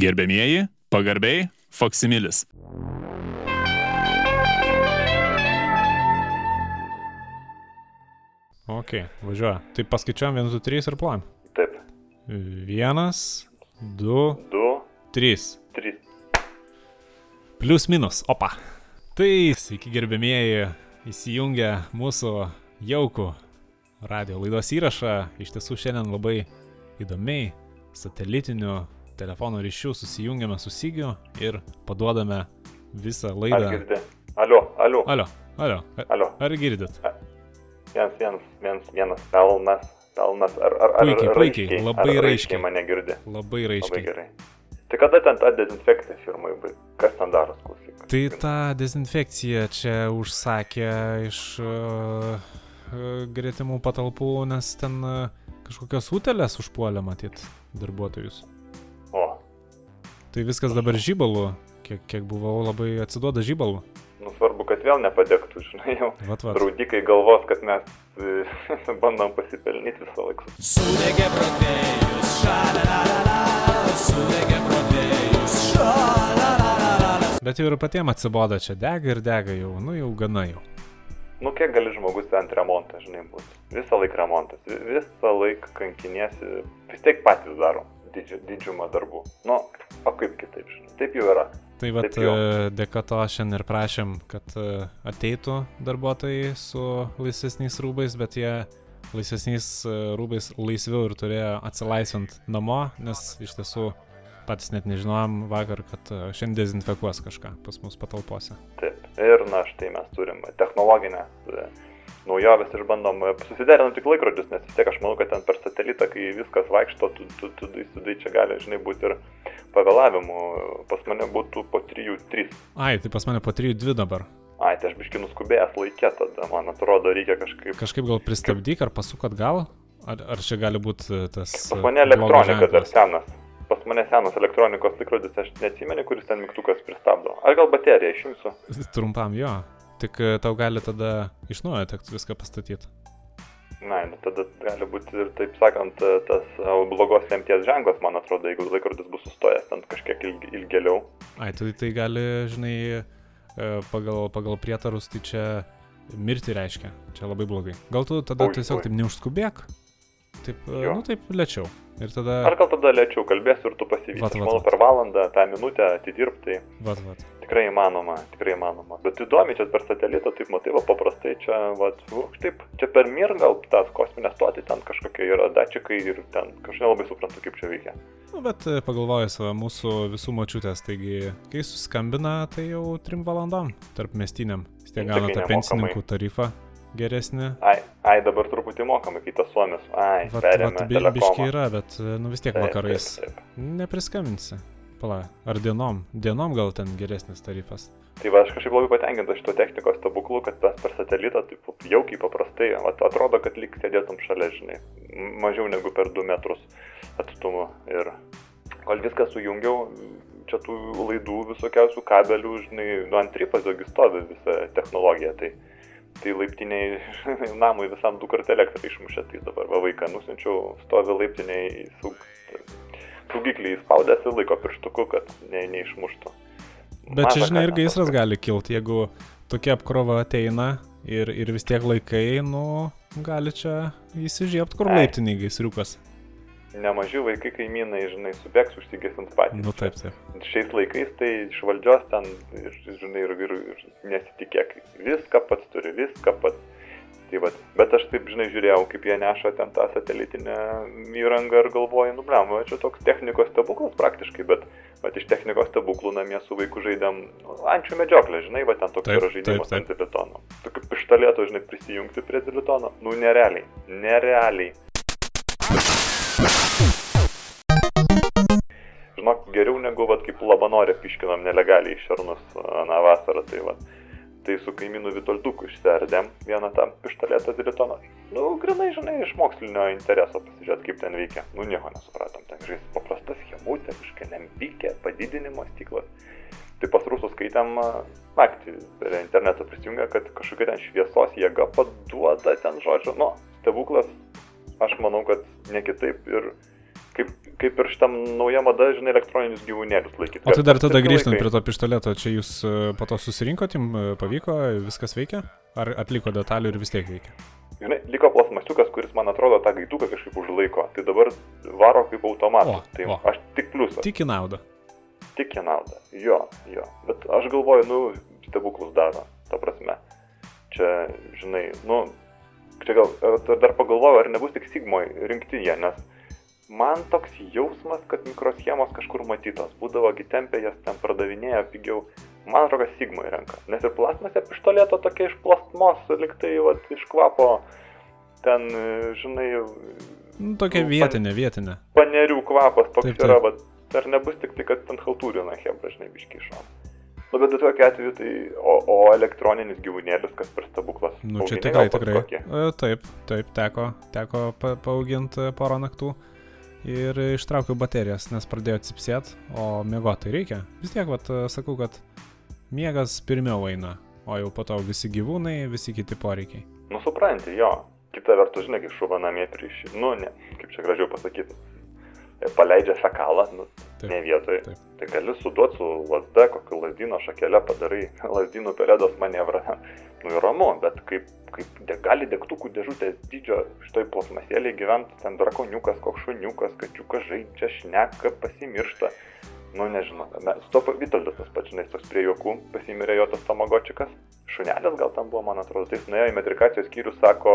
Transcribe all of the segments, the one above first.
Gerbėmieji, pagarbiai, Foksimilis. Ok, važiuoja. Tai paskaičiuojam 1, 2, 3 ir plojam. Taip. 1, 2, 2, 3. 3. Plius minus. Opa. Tai sveiki gerbėmieji, įsijungę mūsų jaukų radio laidos įrašą. Iš tiesų šiandien labai įdomiai satelitiniu telefono ryšiu susijungiame su Sigiu ir paduodame visą Ar laidą. girdi? Alio, alio, Alio, alio, a- alio. ar girdit? Vienas, vienas, vienas, vienas pelnas, pelnas. Ar, ar, ar, Puikiai, ar puikiai, labai ar raiškiai. mane girdi. Labai Labai raiškiai. gerai. Tai kada ten ta dezinfekcija firmai? Kas ten daros, klausyk? Tai tą dezinfekciją čia užsakė iš uh, gretimų patalpų, nes ten uh, kažkokios utelės užpuolė matyt darbuotojus. Tai viskas dabar žybalų, kiek, kiek buvau labai atsiduoda žybalų. nu svarbu, kad vėl nepadegtų, žinai, jau. Vat, vat. Draudikai galvos, kad mes e, bandom pasipelnyti visą laiką. Sudegė protėjus, šalalala, sudegė protėjus, šalalala. Bet jau ir patiems atsiboda čia dega ir dega jau, nu jau gana jau. Nu, kiek gali žmogus ant remontą, žinai, būti. Visą laiką remontas, vi- visą laiką kankiniesi, vis tiek patys darom didži, didžiumą darbų. Nu, o kaip kitaip, žinai, taip jau yra. Tai jau. e, dėka to šiandien ir prašėm, kad e, ateitų darbuotojai su laisvesniais rūbais, bet jie laisvesniais e, rūbais laisviau ir turėjo atsilaisvinti namo, nes iš tiesų patys net nežinojom vakar, kad šiandien dezinfekuos kažką pas mus patalpose. Taip. Ir, na, štai mes turim technologinę e, naujovės išbandom e, susiderinant tik laikrodžius, nes vis tiek aš manau, kad ten per satelitą, kai viskas vaikšto, tu, tu, tu, tu, tu čia gali, žinai, būti ir pavėlavimų. Pas mane būtų po 3-3. Ai, tai pas mane po 3-2 dabar. Ai, tai aš biški nuskubėjęs laikė tada, man atrodo, reikia kažkaip Kažkaip gal pristabdyk ar pasuk atgal? Ar, ar čia gali būti tas... Pas e, mane blogo elektronika dar senas. Pas mane senas elektronikos laikrodis, aš neatsimenu, kuris ten mygtukas pristabdo. Ar gal bateriją išimsiu? Trumpam jo. Tik e, tau gali tada iš naujo tekt viską pastatyti. Na, nu, tada gali būti ir, taip sakant, tas e, blogos lemties ženklas, man atrodo, jeigu laikrodis bus sustojęs ten kažkiek ilg, ilgėliau. Ai, tai tai gali, žinai, e, pagal, pagal prietarus tai čia mirti reiškia. Čia labai blogai. Gal tu tada Oi, tiesiog oi. taip neužskubėk? Taip, e, Jo. nu taip lėčiau. Ir tada... Ar gal tada lėčiau kalbėsiu ir tu pasivysi. Aš manau, per valandą, tą minutę atidirbti, tai Vat, vat. tikrai įmanoma, tikrai įmanoma. Bet įdomi čia per satelitą, taip matai, va, paprastai čia, va, taip, čia per mir gal tas kosminė stotį, ten kažkokie yra dačikai ir ten kažkaip nelabai suprantu, kaip čia veikia. Nu, bet e, pagalvojus, va, mūsų visų mačiutės, taigi, kai suskambina, tai jau trim valandom tarp tiek Nu, gauna tą pensininkų tarifą geresnį. Ai, ai, dabar truputį mokama, kai tas suomis. Ai, Vat, perėmė vat, bi, biški yra, bet e, nu vis tiek Taip, vakarais Taip, taip. nepriskambinsi. Pala, ar dienom? Dienom gal ten geresnis tarifas. Tai va, aš kažkaip labai patenkintas šito technikos stebuklu, kad mes per satelitą taip jaukiai paprastai, vat, atrodo, kad lyg sėdėtum šalia, žinai, mažiau negu per 2 metrus atstumu. Ir kol viską sujungiau, čia tų laidų visokiausių kabelių, žinai, nu ant tripaziogi stovi visa technologija. Tai, tai laiptiniai namui visam du kartų elektrą išmušė, tai dabar va vaiką nusinčiau, stovi laiptiniai su saugiklį įspaudęs ir laiko pirštuku, kad ne, neišmuštų. Bet čia, Maža žinai, ir gaisras gali kilti, jeigu tokia apkrova ateina ir, ir vis tiek laikai, nu, gali čia įsižiebti, kur Ai. laiptiniai gaisriukas. Nemaži vaikai kaimynai, žinai, subėgs užsigesint patys. Nu taip, taip. Šiais laikais tai iš valdžios ten, žinai, ir, ir, ir nesitikėk, viską pats turi, viską pats. Tai vat, bet aš taip, žinai, žiūrėjau, kaip jie neša ten tą satelitinę įrangą ir galvoju, nu, blem, čia toks technikos stebuklas praktiškai, bet, bet iš technikos stebuklų namie su vaiku žaidėm nu, ančių medžioklę, žinai, va, ten toks Taip, yra žaidimas ant dilitono. Tokiu pištolėtu, žinai, prisijungti prie dilitono, nu, nerealiai, nerealiai. Žinok, geriau negu, vat, kaip labanorė piškinam nelegaliai šernus aną vasarą, tai va. Tai su kaimynu Vitolduku išserdėm vieną tą pištolėtą dilitoną. Nu, grinai, žinai, iš mokslinio intereso pasižiūrėti, kaip ten veikia. Nu, nieko nesupratom. Ten, žinai, paprasta schemutė, kažkokia lempikė, padidinimo stiklas. Tai pas rusus skaitėm naktį per internetą prisijungę, kad kažkokia ten šviesos jėga paduoda ten žodžiu. Nu, stebuklas, aš manau, kad ne kitaip ir kaip, kaip ir šitam nauja mada, žinai, elektroninius gyvūnėlius laikyti. O tai dar tada grįžtant laikai. prie to pištoleto, čia jūs e, po to susirinkot, jums e, pavyko, viskas veikia? Ar atliko detalių ir vis tiek veikia? Žinai, liko plasmasiukas, kuris, man atrodo, tą gaiduką kažkaip užlaiko. Tai dabar varo kaip automatas. Tai o. aš tik pliusą. Tik į naudą. Tik į naudą. Jo, jo. Bet aš galvoju, nu, stebuklus daro. Ta prasme. Čia, žinai, nu, čia gal ar dar pagalvoju, ar nebus tik Sigmoj rinkti jie, nes man toks jausmas, kad mikroschemos kažkur matytos. Būdavo gitempė, jas ten pardavinėjo pigiau. Man atrodo, kad Sigmoj renka. Nes ir plasmasė pištolėto tokia iš plastmos, liktai, va, iš kvapo. Ten, žinai, Nu, tokia Nu, vietinė, vietinė. panerių kvapas toks Taip, taip. yra, bet ar nebus tik tai, kad ten haltūrina hebra, žinai, biškišo. Nu, bet tokiu atveju tai, o, o elektroninis gyvūnėlis, kas per stebuklas. Nu, čia tikrai, tikrai. kokį? E, Taip, taip, teko, teko pa, paauginti porą naktų ir ištraukiau baterijas, nes pradėjo cipsėt, o miegoti reikia. Vis tiek, vat, sakau, kad miegas pirmiau eina, o jau po to visi gyvūnai, visi kiti poreikiai. Nu, supranti, jo. Kita vertus, žinai, kaip šuva namie prieš, nu, ne, kaip čia gražiau pasakyti, paleidžia fekalą, nu, Taip, ne vietoje. taip. Tai gali suduoti su lasda, kokiu lasdino šakelę padarai, lasdino pelėdos manevrą. Nu, ir ramu, bet kaip, kaip de, gali degtukų dėžutės dydžio šitoj plasmasėlėje gyventi, ten drakoniukas, koks šuniukas, kačiukas žaidžia, šneka, pasimiršta. Nu, nežinau, pa- Vitoldas tas pats, žinai, toks prie juokų, pasimirė jo tas tamagočikas. Šunelis gal tam buvo, man atrodo, tai jis nuėjo į metrikacijos skyrių, sako,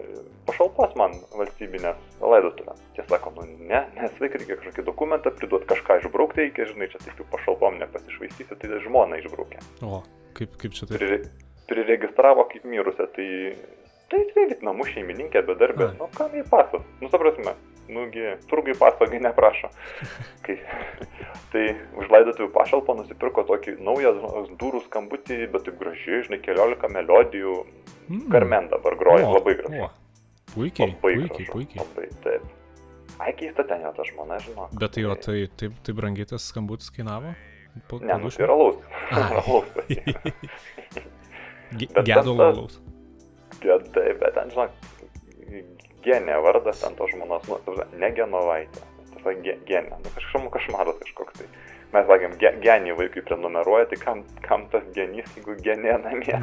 "E, pašalpos man valstybinės laidotuvę. Jie sako, nu ne, nes vaikai reikia kažkokį dokumentą priduoti, kažką išbraukti reikia, žinai, čia taip jau pašalpom nepasišvaistysi, tai žmona išbraukė. O, kaip, kaip čia taip? Pri, priregistravo kaip mirusią, tai tai vėlgi namų šeimininkė, bedarbė, nu kam į pasas, nu suprasime, nugi, turgai pasogi neprašo. Kai, tai už laidotuvių pašalpą nusipirko tokį naują durų skambutį, bet taip gražiai, žinai, keliolika melodijų, Mm. Carmen dabar groja, O, labai gražiai. o. Puikiai, Labai puikiai, gražu, puikiai. Labai, taip. Ai, keista ten jo ta žmona, žinau. Bet tai jo, tai taip, taip brangiai tas skambutis kainavo? Po, Ne, nu tai yra laus. Ai. Alaus pasiėmė. Ge- Bet Gedulo tas- alaus. Gedai, bet ten, žinok, genė vardas ten to žmonos, nu, ta ne genovaitė. Yra ge- genė, nu kažkam kašmaras kažkoks tai. Mes sakėm, ge, genį vaikui prenumeruoja, tai kam, kam tas genys, jeigu genė namie.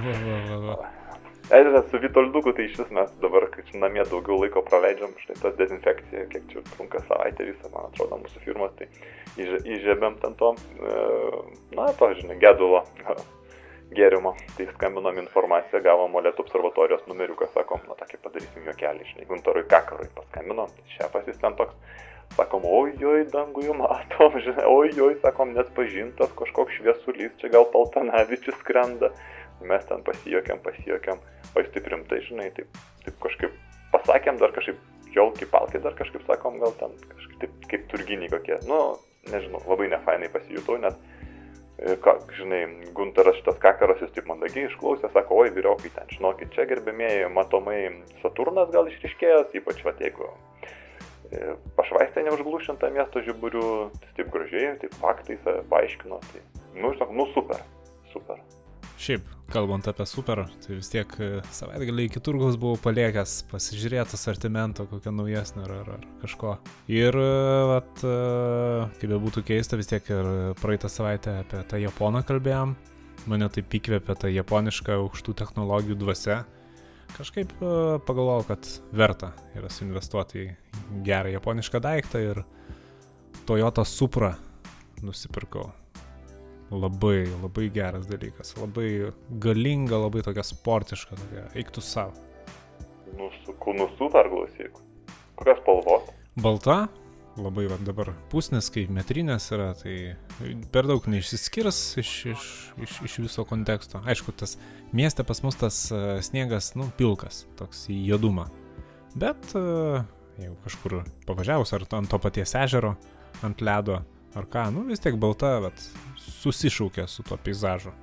Ežeras su Vitolduku, tai iš vis mes dabar, kai čia namie daugiau laiko praleidžiam, štai tas dezinfekcija, kiek čia trunka savaitę visą, man atrodo, mūsų firmas, tai įžiebėm ten to, e, na, to, žinai, gedulo gėrimo. Tai skambinom informaciją, gavom molėtų observatorijos numeriuką, sakom, na, tokį padarysim juokelį, žinai, Guntarui Kakarui paskambinom, tai šefas jis ten toks, sakom, ojoj, danguje matom, žinai, ojoj, sakom, net pažintas kažkoks šviesulys, čia gal Paltanavičius skrenda. Mes ten pasijuokėm, pasijuokėm, o jis taip rimtai, žinai, taip, taip kažkaip pasakėm, dar kažkaip jolki palki, dar kažkaip sakom, gal ten kažkaip taip, kaip turginiai kokie. Nu, nežinau, labai nefainai pasijutau, nes, ką, žinai, Guntaras šitas kakaras jis taip mandagiai išklausė, sako, oi, vyriokai ten, žinokit, čia gerbėmėjai, matomai Saturnas gal išriškėjęs, ypač va, jeigu e, pašvaistė neužglušinta miesto žiburių, tai taip gražiai, taip faktais e, paaiškino, tai, nu, žinok, nu super, super. Šiaip, kalbant apie super, tai vis tiek e, savaitgalį iki turgaus buvau paliekęs pasižiūrėti asortimento kokio naujesnio ar, ar, ar kažko. Ir, e, vat, e, kaip be būtų keista, vis tiek ir praeitą savaitę apie tą japoną kalbėjom. Mane taip įkvėpė ta japoniška aukštų technologijų dvasia. Kažkaip pagalvojau, kad verta yra suinvestuoti į gerą japonišką daiktą ir Toyota Supra nusipirkau. Labai, labai geras dalykas. Labai galinga, labai tokia sportiška. Tokia. Eiktų savo. Nu, su kūnu super klausyk. Kokios spalvos? Balta, labai va, dabar pusnis, kaip metrinės yra, tai per daug neišsiskirs iš, iš, iš, iš viso konteksto. Aišku, tas mieste pas mus tas e, sniegas, nu, pilkas, toks į juodumą. Bet e, jeigu kažkur pavažiavus, ar ant to paties ežero, ant ledo, ar ką, nu vis tiek balta, bet susišaukia su tuo peizažu.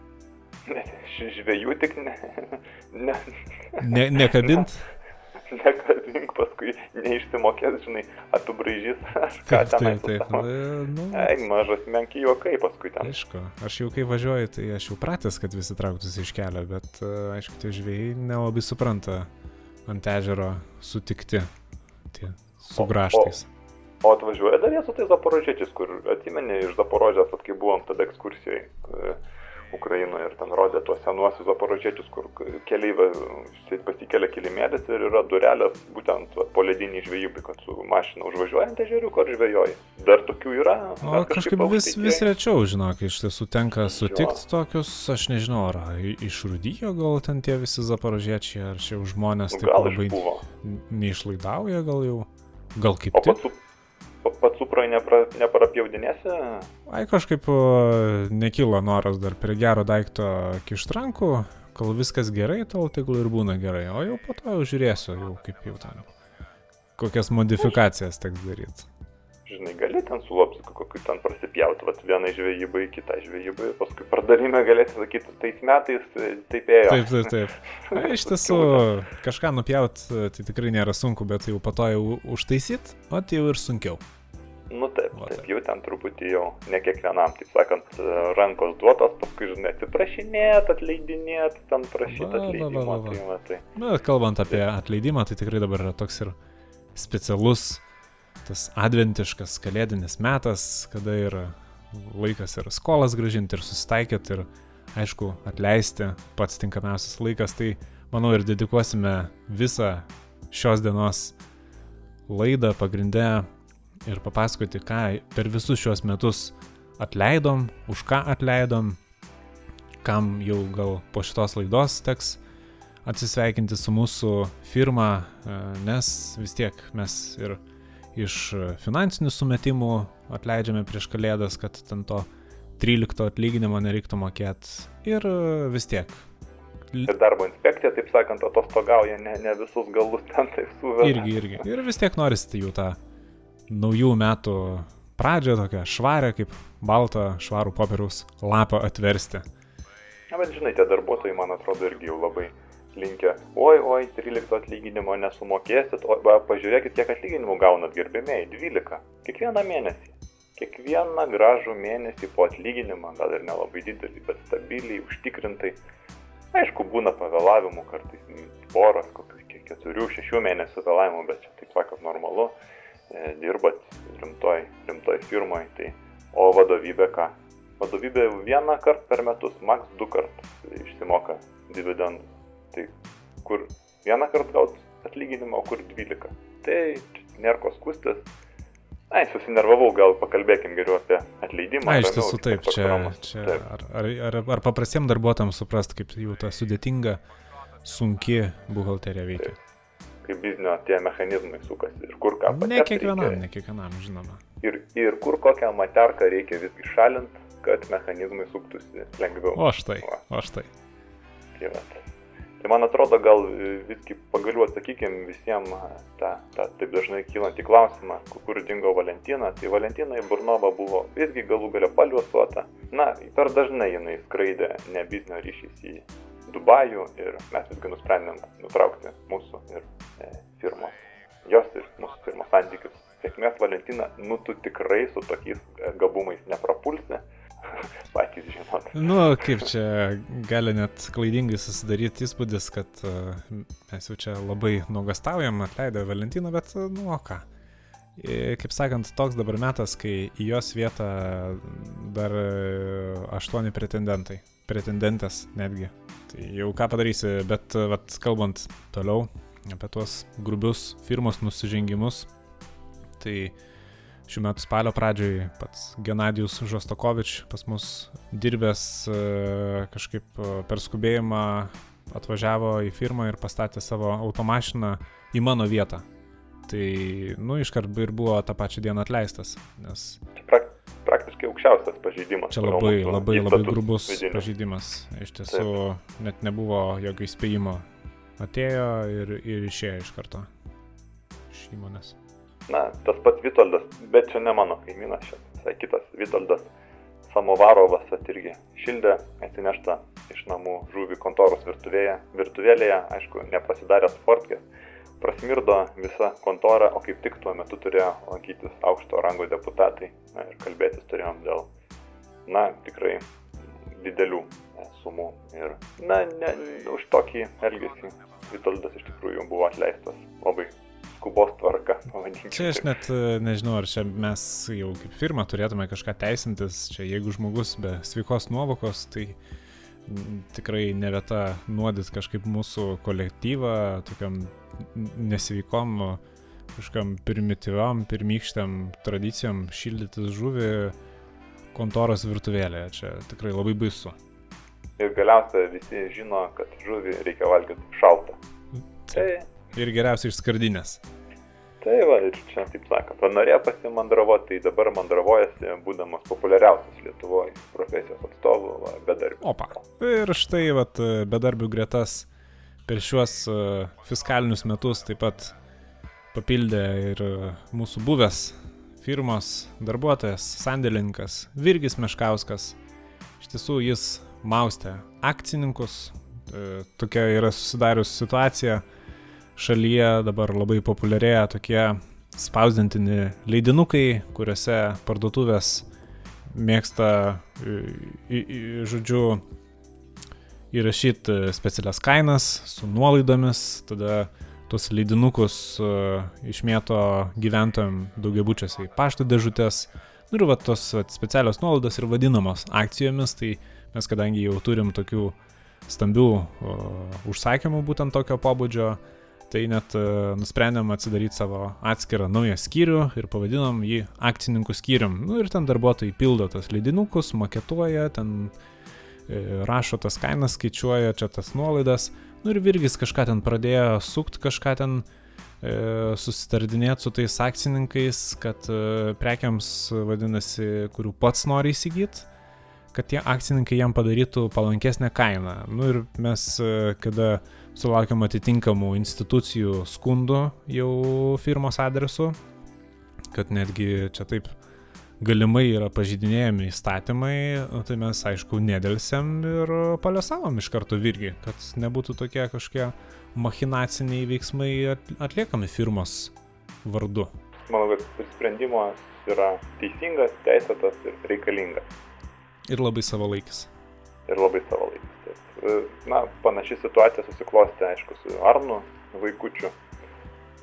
Žvėjų tik ne. Ne, Ne, nekabint? nekabink paskui neišsimokės, žinai, apibraižys. Ką Taip, ten taip, taip. Nu, Eik, mažas menki juokai paskui ten. Aišku, aš jau kai važiuoju, tai aš jau pratęs, kad visi trauktųsi iš kelio, bet e, aišku, tie žvėjai nelabai supranta ant ežero sutikti tie su O- graštais. O atvažiuoja dar jie su tais zaporožiečiais, kur atsimeni iš zaporožės, at kai buvom tada ekskursijai e, Ukrainoje ir ten rodė tuos senuosius zaporožiečius, kur keliai pasikelia kilimėlis ir yra durelės būtent va, po ledinį žvejybai, kad su mašina užvažiuojant ežeriuką ar žvejoji. Dar tokių yra. O Mes kažkaip vis, vis rečiau, žinok, iš tiesų tenka sutikti tokius, aš nežinau, ar iš Rudijo gal ten tie visi zaporožiečiai, ar čia žmonės Nu, taip Gal labai išbuvo. n- neišlaidauja, gal jau, gal kaip tik. su- pats suprai nepra, neparapjaudinėsi? Ai kažkaip o, nekilo noras dar prie gero daikto kišt rankų, kol viskas gerai, tol tegul ir būna gerai, o jau po to jau žiūrėsiu, jau kaip jau ten. Kokias modifikacijas teks daryti. Žinai, gali ten su lopsiku kokiu ten prasipjauti, vat vieną žvejybai, kitą žvejybai, paskui pardavime galėsi sakyti, tais metais e, taip ėjo. Taip, taip, taip. Na, iš tiesų, kažką nupjaut, e, tai tikrai nėra sunku, bet jau po to jau užtaisyt, o tai jau ir sunkiau. Nu taip, Va, taip, jau ten truputį jau ne kiekvienam, taip sakant, e, rankos duotos, paskui, žinai, atsiprašinėt, atleidinėt, ten va, va, atleidimo. va, va. Tai, va, tai. Na, kalbant apie atleidimą, tai tikrai dabar yra toks ir specialus, tas adventiškas kalėdinis metas, kada yra laikas ir skolas gražinti, ir susitaikyti, ir aišku, atleisti, pats tinkamiausias laikas, tai manau ir dedikuosime visą šios dienos laidą pagrindę ir papasakoti, ką per visus šios metus atleidom, už ką atleidom, kam jau gal po šitos laidos teks atsisveikinti su mūsų firma, e, nes vis tiek mes ir iš finansinių sumetimų atleidžiame prieš kalėdas, kad ten to 13 atlyginimo nereiktų mokėti. Ir e, vis tiek. Ir darbo inspekcija, taip sakant, atostogauja, ne, ne visus galus ten taip suveda. Irgi, irgi. Ir vis tiek norisi jau tą naujų metų pradžią, tokią švarę, kaip baltą švarų popieriaus lapą atversti. Na, bet žinai, tie darbuotojai, man atrodo, irgi jau labai linkia. Oi, oi, 13 atlyginimo nesumokėsit, o va, pažiūrėkit, kiek atlyginimų gaunat, gerbėmiai, 12. Kiekvieną mėnesį. Kiekvieną gražų mėnesį po atlyginimą, gal ir nelabai didelį, bet stabiliai, užtikrintai. Aišku, būna pavėlavimų kartais, poros, kokių keturių, šešių mėnesių vėlavimų, bet čia taip sakant normalu, dirbat rimtoj, rimtoj firmoj, tai o vadovybė ką? Vadovybė vieną kartą per metus, maks du kartus išsimoka dividendus. Tai kur vieną kartą gaut atlyginimą, o kur 12. Tai nėra ko skustis. Ai, susinervavau, gal pakalbėkim geriau apie atleidimą. Na, iš tiesų taip, toks čia, čia Taip. ar, ar, ar, paprastiem darbuotojams suprast, kaip jau ta sudėtinga, sunki buhalterija veikia. Kaip biznio tie mechanizmai sukasi ir kur ką Ne patekt kiekvienam, reikia. ne kiekvienam, žinoma. Ir, ir kur kokią materką reikia visgi šalinti, kad mechanizmai suktųsi lengviau. O štai, Va. o štai. Tai, tai man atrodo, gal visgi pagaliau atsakykim visiems tą, tą taip dažnai kylantį klausimą, ku- kur dingo Valentina. Tai Valentina į Burnovą buvo visgi galų galia paliuosuota. Na, per dažnai jinai skraidė ne biznio ryšys į Dubajų ir mes visgi nusprendėm nutraukti mūsų ir e, firmos, jos ir mūsų firmos santykius. Sėkmės Valentina, nu tu tikrai su tokiais e, gabumais neprapulsi, patys žinot. Nu, kaip čia gali net klaidingai susidaryti įspūdis, kad uh, mes jau čia labai nuogastaujam, atleidę Valentiną, bet, uh, nu, o ką. E, Kaip sakant, toks dabar metas, kai į jos vietą dar e, aštuoni pretendentai. Pretendentės netgi. Tai jau ką padarysi, bet, vat, kalbant toliau apie tuos grubius firmos nusižengimus, tai šių metų spalio pradžioj pats Genadijus Žostokovič pas mus dirbęs e, kažkaip e, per skubėjimą atvažiavo į firmą ir pastatė savo automašiną į mano vietą. Tai, nu, iškart ir buvo tą pačią dieną atleistas, nes Čia prak, praktiškai aukščiausias pažeidimas. čia labai, labai, labai grubus vidinius. pažeidimas. Iš tiesų, net nebuvo jokio įspėjimo. Atėjo ir, ir išėjo iš karto iš įmonės. Na, tas pats Vitoldas, bet čia ne mano kaimynas, čia visai kitas Vitoldas Samovarovas irgi šildė atsineštą iš namų žuvį kontoros virtuvėje. Virtuvėlėje, aišku, nepasidaręs fortkės, prasmirdo visa kontora, o kaip tik tuo metu turėjo lankytis aukšto rango deputatai na, ir kalbėtis turėjom dėl, na, tikrai didelių e, sumų. Ir, na, ne, už tokį elgesį Vitoldas iš tikrųjų buvo atleistas labai skubos tvarka, pavadinkime. Čia aš net e, nežinau, ar čia mes jau kaip firma turėtume kažką teisintis. Čia jeigu žmogus be sveikos nuovokos, tai tikrai ne vieta nuodyti kažkaip mūsų kolektyvą, tokiam nesveikom, kažkam primityviam, pirmykščiam tradicijom šildytis žuvį kontoros virtuvėlėje. Čia tikrai labai baisu. Ir galiausiai visi žino, kad žuvį reikia valgyti šaltą. Tai, Ir geriausiai iš skardinės. Tai va, čia, taip sakant, norėjo pasimandravoti, tai dabar mandravojasi, būdamas populiariausias Lietuvoje profesijos atstovų, va, bedarbių. Opa. Ir štai, vat, bedarbių gretas per šiuos e, fiskalinius metus taip pat papildė ir e, mūsų buvęs firmos darbuotojas, sandėlininkas Virgis Meškauskas. Iš tiesų jis maustė akcininkus. E, Tokia yra susidarius situacija. Šalyje dabar labai populiarėja tokie spausdintini leidinukai, kuriuose parduotuvės mėgsta, e, žodžiu, įrašyti specialias kainas su nuolaidomis, tada tuos leidinukus e, išmėto gyventojams daugiabučiuose į pašto dėžutės. Nu ir va tos vat, specialios nuolaidos ir vadinamos akcijomis, tai mes kadangi jau turim tokių stambių o, užsakymų būtent tokio pobūdžio, tai net e, nusprendėm atsidaryti savo atskirą naują skyrių ir pavadinom jį akcininkų skyrium. Nu ir ten darbuotojai pildo tas leidinukus, maketuoja, ten e, rašo tas kainas, skaičiuoja čia tas nuolaidas. Nu ir Virgis kažką ten pradėjo sukt, kažką ten e, susitardinėti su tais akcininkais, kad e, prekiams, vadinasi, kurių pats nori įsigyti, kad tie akcininkai jam padarytų palankesnę kainą. Nu ir mes, e, kada sulaukėm atitinkamų institucijų skundų jau firmos adresu, kad netgi čia taip galimai yra pažydinėjami įstatymai, tai mes aišku nedėlsiam ir paliesavom iš karto virgi, kad nebūtų tokie kažkokie machinaciniai veiksmai at- atliekami firmos vardu. Manau, kad sprendimas yra teisingas, teisėtas ir reikalingas. Ir labai savalaikis. Ir labai savalaikis. E, Na, panaši situacija susiklostė, aišku, su Arnu vaikučiu.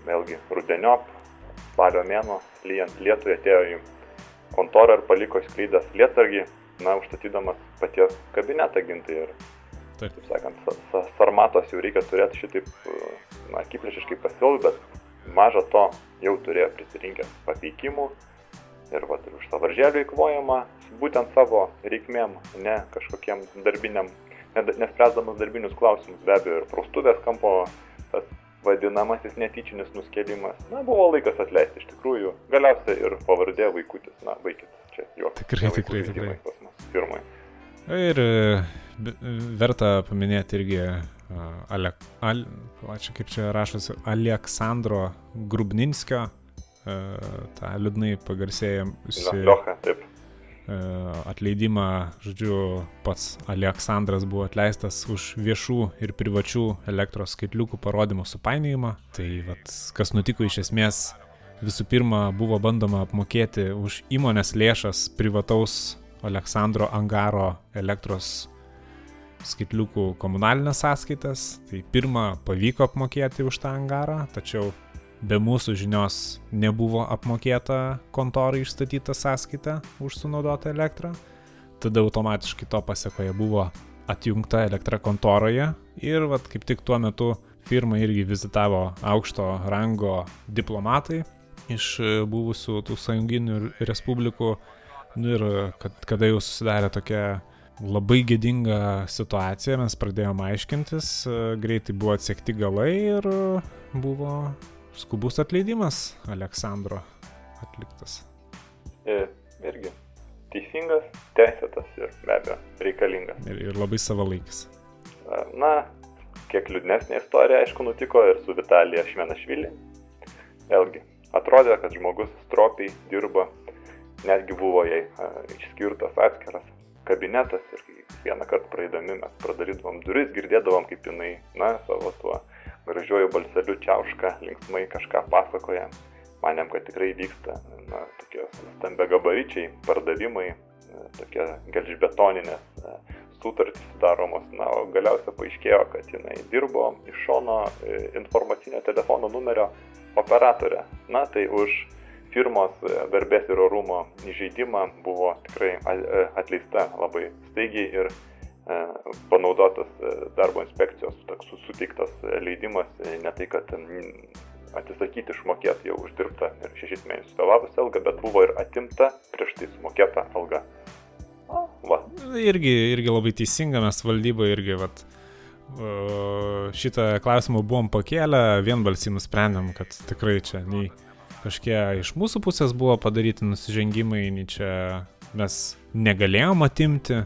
Vėlgi, rudeniop, spalio mėno, lyjant lietui atėjo į kontorą ir paliko skrydęs lietargį, na, užstatydamas paties kabinetą gintai ir, Taip. taip sakant, sa- sa- sarmatos jau reikia turėti šitaip, na, akiplėšiškai pasil, bet maža to jau turėjo prisirinkęs pateikimų ir vat, už savaržėlių įkvojama būtent savo reikmėm, ne kažkokiem darbiniam, ne- nespręsdamas darbinius klausimus, be abejo, ir praustuvės kampo tas vadinamasis netyčinis nuskėlimas. Na, buvo laikas atleisti iš tikrųjų. Galiausiai ir pavardė vaikutis, na, vaikit, čia jo. Tikrai, tikrai, tikrai. Pas mus firmai. Ir e, verta paminėti irgi a, Ale, Al, va, čia kaip čia rašosi, Aleksandro Grubninskio, e, tą liūdnai pagarsėjusi Liocha, taip. e, atleidimą, žodžiu, pats Aleksandras buvo atleistas už viešų ir privačių elektros skaitliukų parodymų supainiojimą. Tai vat, kas nutiko iš esmės, visų pirma buvo bandoma apmokėti už įmonės lėšas privataus Aleksandro Angaro elektros skaitliukų komunalinės sąskaitas. Tai pirmą pavyko apmokėti už tą angarą, tačiau be mūsų žinios nebuvo apmokėta kontorai išstatyta sąskaita už sunaudotą elektrą. Tada automatiškai to pasiekoje buvo atjungta elektra kontoroje ir vat, kaip tik tuo metu firmą irgi vizitavo aukšto rango diplomatai iš buvusių tų sąjunginių respublikų. Nu ir kad, kada jau susidarė tokia labai gėdinga situacija, mes pradėjome aiškintis, greitai buvo atsekti galai ir buvo skubus atleidimas Aleksandro atliktas. Ir, irgi teisingas, teisėtas ir be abejo reikalingas. Ir, ir labai savalaikis. Na, kiek liūdnesnė istorija, aišku, nutiko ir su Vitalija Šmenašvili. Vėlgi, atrodė, kad žmogus stropiai dirba, netgi buvo jai a, išskirtas atskiras kabinetas ir vieną kartą praeidami mes pradarydavom duris, girdėdavom, kaip jinai, na, savo tuo gražiuoju balseliu čiauška, linksmai kažką pasakoja. Manėm, kad tikrai vyksta, na, tokie stambia gabaričiai, pardavimai, e, tokia gelžbetoninės e, sutartys sudaromos. Na, o galiausiai paaiškėjo, kad jinai dirbo iš šono e, informacinio telefono numerio operatorė. Na, tai už firmos garbės ir orumo įžeidimą buvo tikrai atleista labai staigiai ir panaudotas e, darbo inspekcijos toks su- suteiktas e, leidimas, e, ne tai, kad atsisakyti išmokėti jau uždirbtą ir šešis mėnesius vėlavusią algą, bet buvo ir atimta prieš tai sumokėta alga. Va, Irgi, irgi labai teisinga, mes valdyba irgi, vat, e, šitą klausimą buvom pakėlę, vienbalsiai nusprendėm, kad tikrai čia nei kažkie iš mūsų pusės buvo padaryti nusižengimai, nei čia mes negalėjom atimti,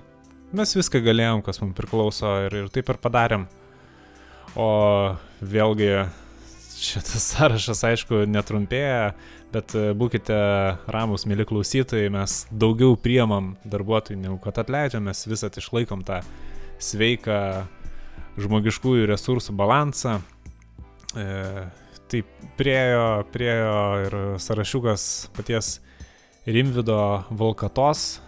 mes viską galėjom, kas mums priklauso ir, ir taip ir padarėm. O vėlgi šitas sąrašas, aišku, netrumpėja, bet e, būkite ramus, mėly klausytojai, mes daugiau priemam darbuotojų, negu kad atleidžiam, mes visat išlaikom tą sveiką žmogiškųjų resursų balansą. E, tai priejo, priejo ir sąrašiukas paties Rimvido Volkatos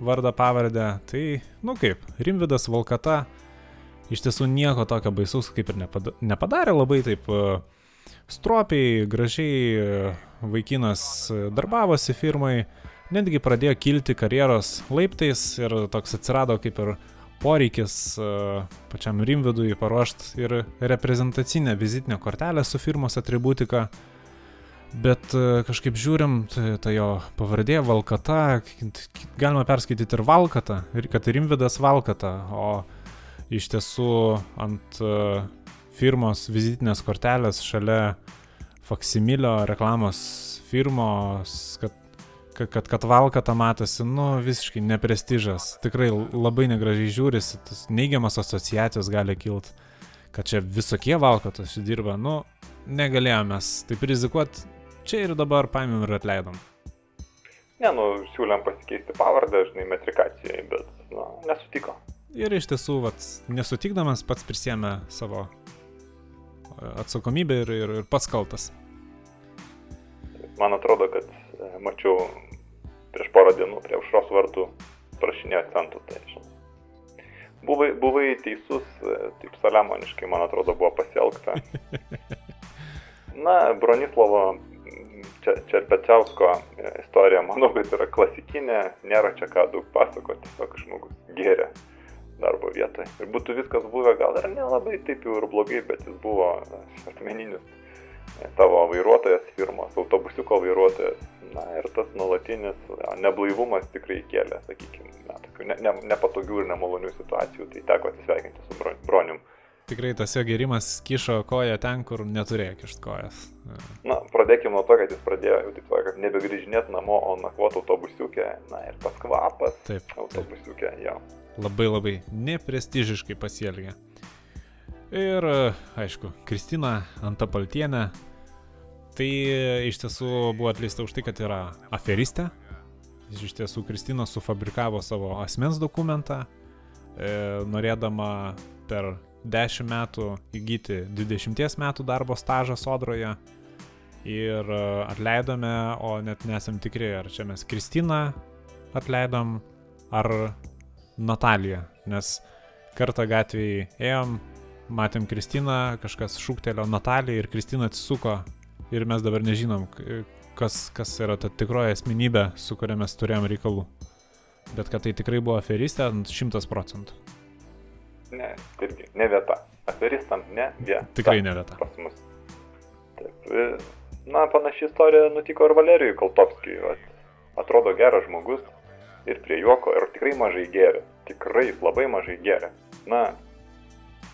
vardą pavardę. Tai, nu kaip, Rimvidas Volkata iš tiesų nieko tokio baisaus kaip ir nepada nepadarė labai taip e, stropiai, gražiai e, vaikinas e, darbavosi firmai, netgi pradėjo kilti karjeros laiptais ir toks atsirado kaip ir poreikis pačiam Rimvidui paruošti ir reprezentacinę vizitinę kortelę su firmos atributika. Bet e, kažkaip žiūrim, tai ta jo pavardė Valkata, galima perskaityti ir Valkata, ir kad Rimvidas Valkata, o iš tiesų ant e, firmos vizitinės kortelės šalia faksimilio reklamos firmos, kad, kad, kad, kad Valkata matosi, nu, visiškai neprestižas, tikrai labai negražiai žiūrisi, tas neigiamas asociacijos gali kilti, kad čia visokie Valkatos dirba, nu, negalėjome taip rizikuoti, čia ir dabar paėmėm ir atleidom. ne, nu, siūlėm pasikeisti pavardę, žinai, metrikacijai, bet, nu, nesutiko. Ir iš tiesų, vat, nesutikdamas pats prisėmė savo e, atsakomybę ir, ir, ir pats kaltas. Man atrodo, kad e, mačiau prieš porą dienų prie užros vartų prašinėjo centų. Tai, žinai. buvai, buvai teisus, e, taip saliamoniškai, man atrodo, buvo pasielgta. Na, Bronislovo čia, Čerpečiausko e, istorija, manau, kad yra klasikinė, nėra čia ką daug pasakoti, tiesiog žmogus gėrė darbo vietoje. Ir būtų viskas buvę gal ir nelabai taip jau ir blogai, bet jis buvo asmeninis e, tavo vairuotojas firmos, autobusiuko vairuotojas. Na ir tas nuolatinis neblaivumas tikrai kėlė, sakykime, na, tokių ne, ne, nepatogių ir nemalonių situacijų, tai teko atsisveikinti su bro- bronium. Tikrai tas jo gerimas kišo koją ten, kur neturėjo kišti kojas. Na, pradėkime nuo to, kad jis pradėjo, jau taip sakant, nebegrįžinėti namo, o nakvoti autobusiukė. Na ir tas kvapas Taip, taip. autobusiukė, jo. Labai labai neprestižiškai pasielgė. Ir, aišku, Kristina Antapaltienė. Tai iš tiesų buvo atleista už tai, kad yra aferistė. Iš tiesų Kristina sufabrikavo savo asmens dokumentą, e, norėdama per 10 metų įgyti 20 metų darbo stažą sodroje. Ir e, atleidome, o net nesam tikri, ar čia mes Kristiną atleidom, ar Nataliją. Nes kartą gatvėje ėjom, matėm Kristiną, kažkas šūktelio Nataliją ir Kristina atsisuko. Ir mes dabar nežinom, kas, kas yra ta tikroji asmenybė, su kuria mes turėjom reikalų. Bet kad tai tikrai buvo aferistė, ant 100 procentų. Ne, irgi, ne vieta. Aferistam, ne vieta. Tikrai ne vieta. Pas mus. Taip. e, Na, panaši istorija nutiko ir Valerijui Kaltovskijui. Atrodo geras žmogus ir prie juoko ir tikrai mažai gėrė. Tikrai labai mažai gėrė. Na,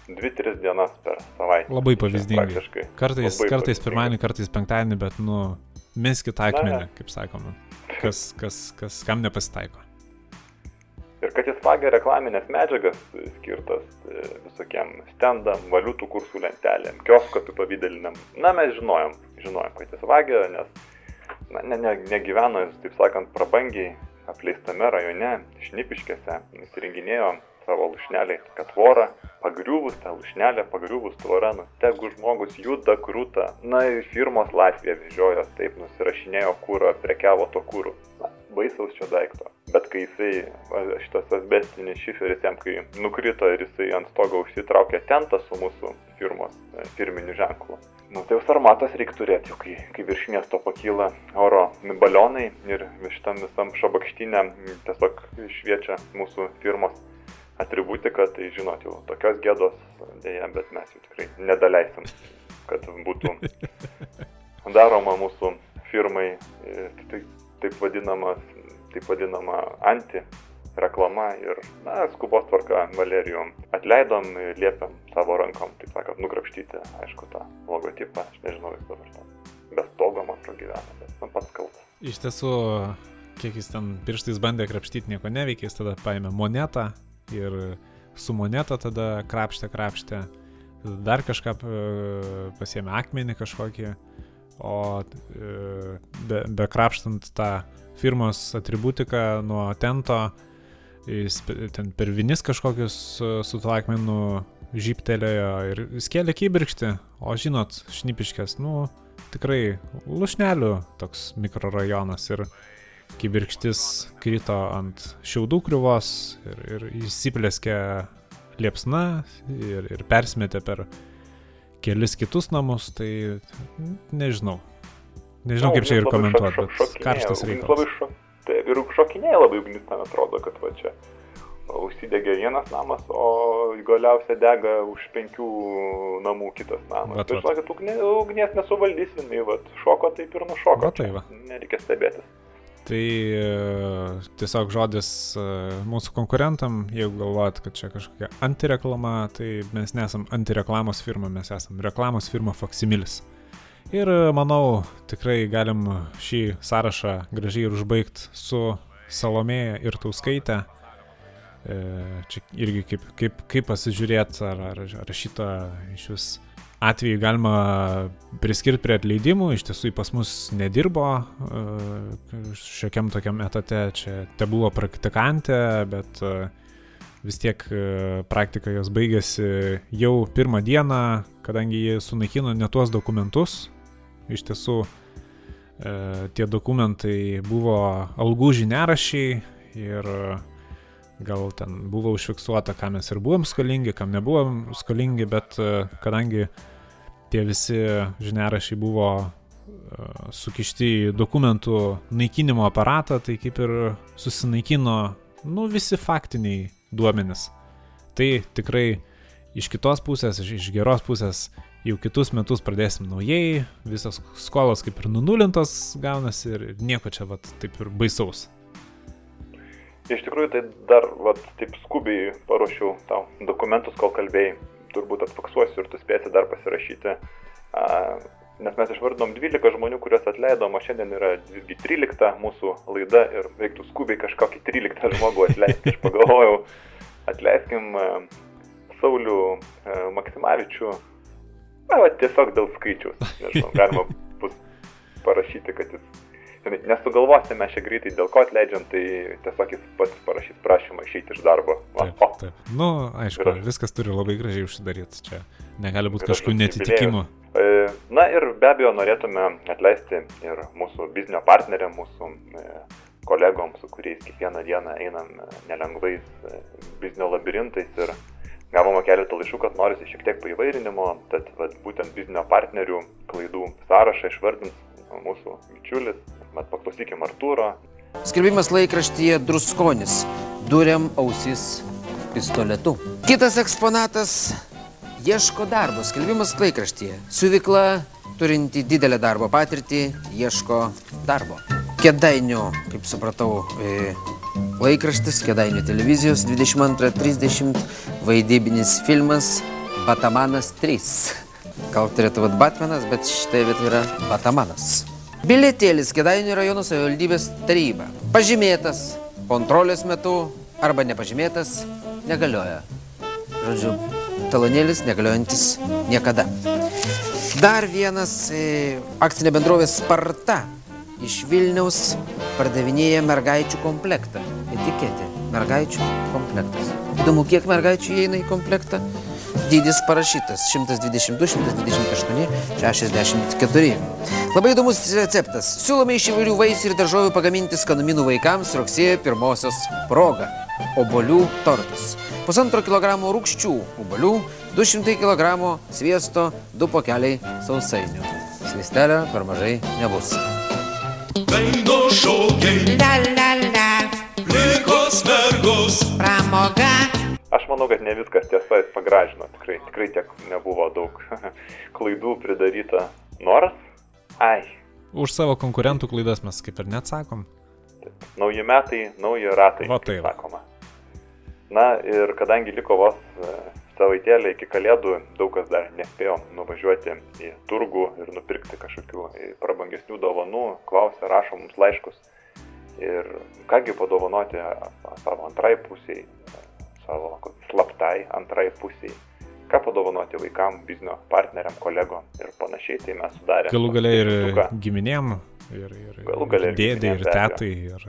2-3 dienas per savaitę. Labai pavyzdingai. Kartais, Labai kartais pirmadienį, kartais penktadienį, bet, nu, meskit akmenį, kaip sakoma. Kas, kas, kas, kam nepasitaiko. Ir kad jis vagia reklaminės medžiagas e, skirtas e, visokiem stendam, valiutų kursų lentelėm, kiosko apipavydeliniam. Na, mes žinojom, žinojom, kad jis vagia, nes na, ne, ne, negyveno jis, taip sakant, prabangiai apleistame rajone, šnipiškėse, įsirenginėjo savo lušnelį, kad tvorą, pagriuvus tą lušnelę, pagriuvus tvorą, nu, tegu žmogus juda krūta. Na, ir firmos Latvija vežiojo, taip nusirašinėjo kūrą, prekiavo to kūrų. Na, baisaus čia daikto. Bet kai jisai, šitas asbestinis šiferis jam, kai nukrito ir jisai ant stogo užsitraukė tentą su mūsų firmos e, firminiu ženklu. Nu, tai jau sarmatas reikia turėti, kai, kai virš miesto pakyla oro balionai ir šitam visam šabakštynė tiesiog šviečia mūsų firmos atributika, tai žinot, jau tokios gėdos dėja, bet mes jau tikrai nedaleisim, kad būtų daroma mūsų firmai e, tai, taip vadinama, taip vadinama anti reklama ir, na, skubos tvarka Valerijum atleidom, liepiam savo rankom, taip sakant, nukrapštyti, aišku, tą logotipą, aš nežinau, jis dabar ten be stogo, man atrodo, gyvena, bet man pats kaltas. Iš tiesų, kiek jis ten pirštais bandė krapštyti, nieko neveikė, jis tada paėmė monetą ir su moneta tada krapštė, krapštė, dar kažką e, pasiėmė akmenį kažkokį, o e, be, be krapštant tą firmos atributiką nuo tento, ten per vinis kažkokius e, su tuo akmenu žyptelėjo ir skėlė kybirkštį, o žinot, šnipiškės, nu, tikrai lušnelių toks mikrorajonas ir kibirkštis krito ant šiaudų kriuvos ir, ir įsiplėskė liepsna ir, ir persmetė per kelis kitus namus, tai nežinau. Nežinau, kaip čia ir komentuoti, šok- bet šokinėja, karštas reikalas. Labai šok... Taip, ir šokinėja labai ugnis, man atrodo, kad va čia užsidegė vienas namas, o galiausia dega už penkių namų kitas namas. Vat, tai žinokit, ugnie, ugnies nesuvaldysi, jinai vat, šoko taip ir nušoko. Va tai va. Nereikia stebėtis. Tai e, tiesiog žodis e, mūsų konkurentam, jeigu galvojat, kad čia kažkokia antireklama, tai mes nesam antireklamos firma, mes esam reklamos firma Faksimilis. Ir e, manau, tikrai galim šį sąrašą gražiai ir užbaigti su Salomėja ir Tauskaitė. Čia irgi kaip, kaip, kaip pasižiūrėti, ar, ar, ar šitą iš vis atvejį galima priskirti prie atleidimų, iš tiesų jį pas mus nedirbo e, šiokiam tokiam etate, čia te buvo praktikantė, bet e, vis tiek e, praktika jos baigėsi jau pirmą dieną, kadangi jie sunaikino ne tuos dokumentus, iš tiesų tie dokumentai buvo algų žiniarašiai ir gal ten buvo užfiksuota, ką mes ir buvom skolingi, kam nebuvom skolingi, bet kadangi tie visi žiniarašiai buvo e, sukišti į dokumentų naikinimo aparatą, tai kaip ir susinaikino, nu, visi faktiniai duomenys. Tai tikrai iš kitos pusės, iš, iš geros pusės, jau kitus metus pradėsim naujai, visas skolos kaip ir nunulintos gaunasi ir nieko čia vat taip ir baisaus. Iš tikrųjų, tai dar, vat, taip skubiai paruošiau tau dokumentus, kol kalbėjai. Turbūt atfaksuosiu ir tu spėsi dar pasirašyti. A, nes mes išvardinom 12 žmonių, kuriuos atleidom, o šiandien yra visgi 13 mūsų laida ir reiktų skubiai kažkokį 13 žmogų atleisti. Aš pagalvojau, atleiskim Saulių Maksimavičių. Na, va, tiesiog dėl skaičiaus. Nežinau, galima bus parašyti, kad jis Žinai, Nesugalvosime čia greitai, dėl ko atleidžiam, tai tiesiog jis pats parašys prašymą išeiti iš darbo. Va, Taip, o, taip. Nu, aišku, aš- viskas turi labai gražiai užsidaryti. Čia negali būti kažkokių netitikimų. E, Na ir be abejo norėtume atleisti ir mūsų biznio partneriam, mūsų e, kolegom, su kuriais kiekvieną dieną einam e, nelengvais biznio labirintais ir gavome keletą laiškų, kad norisi šiek tiek paįvairinimo, tad vat, būtent biznio partnerių klaidų sąrašą išvardins mūsų bičiulis, bet paklausykim Artūro, Skelbimas laikraštyje Druskonis. Duriam ausis pistoletu. Kitas eksponatas ieško darbo. Skelbimas laikraštyje. Siuvykla, turinti didelę darbo patirtį, ieško darbo. Kedainių, kaip supratau, e, laikraštis, Kedainių televizijos 22.30 vaidybinis filmas Batamanas 3. Gal turėtų būti Batmanas, bet šitoje vietoje yra Batamanas. Bilietėlis Kedainių rajono savivaldybės taryba. Pažymėtas kontrolės metu arba nepažymėtas negalioja. Žodžiu, talonėlis negaliojantis niekada. Dar vienas e, akcinė bendrovė Sparta iš Vilniaus pardavinėja mergaičių komplektą. Etiketė. Mergaičių komplektas. Įdomu, kiek mergaičių įeina į komplektą. Dydis parašytas 122, 128, 64. Labai įdomus receptas. Siūlome iš įvairių vaisių ir daržovių pagaminti skanumynų vaikams rugsėjo pirmosios proga. Obolių tortas. Pusantro kilogramo rūkščių obolių, 200 kg sviesto, 2 pokeliai sausainių. Svistelio per mažai nebus. Daino šokiai, La la la, plikos mergos, pramoga. Aš manau, kad ne viskas tiesa, jis pagražino. Tikrai, tikrai tiek nebuvo daug klaidų pridaryta. Nors, ai, Už savo konkurentų klaidas mes kaip ir neatsakom. nauji metai, nauji ratai, kaip tai sakoma. Na ir kadangi liko vos e, savaitėlė iki kalėdų, daug kas dar nespėjo nuvažiuoti į turgų ir nupirkti kažkokių e, prabangesnių dovanų, klausia, rašo mums laiškus. Ir kągi padovanoti savo antrai pusiai, savo slaptai antrai pusiai. Ką padovanoti vaikam, biznio partneriam, kolegom ir panašiai, tai mes sudarėme. Galų galiai ir giminėm, ir, ir, Galų gale ir dėdė, ir tetai, ir,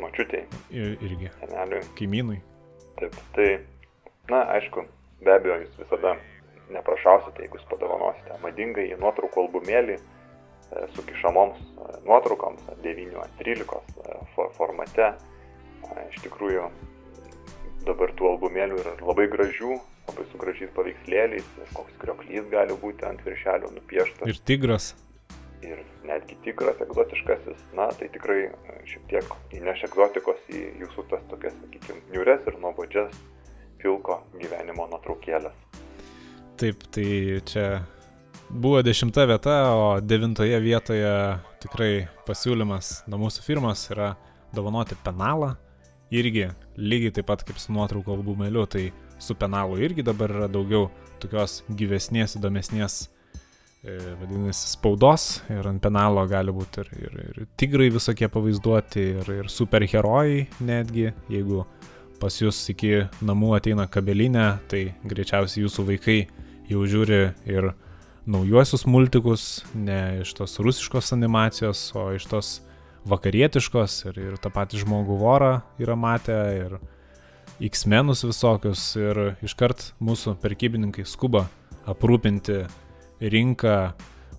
Mačiutei, ir irgi seneliui. kaimynui. Taip, tai, na, aišku, be abejo, jūs visada neprašausite, jeigu jūs padovanosite madingai į nuotraukų albumėlį e, su kišamoms e, nuotraukoms 9-13 e, formate. Iš tikrųjų, dabar tų albumėlių yra labai gražių, labai su gražiais paveikslėliais, koks krioklys gali būti ant viršelio nupieštas Ir tigras. ir netgi tikras egzotiškasis, na, tai tikrai e, šiek tiek įneš egzotikos į jūsų tas tokias, sakykime, niures ir nuobodžias pilko gyvenimo nuotraukėlės. Taip, tai čia buvo dešimta vieta, o devintoje vietoje tikrai pasiūlymas nuo mūsų firmos yra dovanoti penalą. Irgi lygiai taip pat kaip su nuotraukų albumėliu, tai su penalu irgi dabar yra daugiau tokios gyvesnės, įdomesnės, e, vadinasi, spaudos. Ir ant penalo gali būti ir, ir, ir tigrai visokie pavaizduoti, ir, ir superherojai netgi, jeigu pas jūs iki namų ateina kabelinė, tai greičiausiai jūsų vaikai jau žiūri ir naujuosius multikus, ne iš tos rusiškos animacijos, o iš tos vakarietiškos ir, ir tą patį žmogų vorą yra matę ir X-menus visokius ir iškart mūsų prekybininkai skuba aprūpinti rinką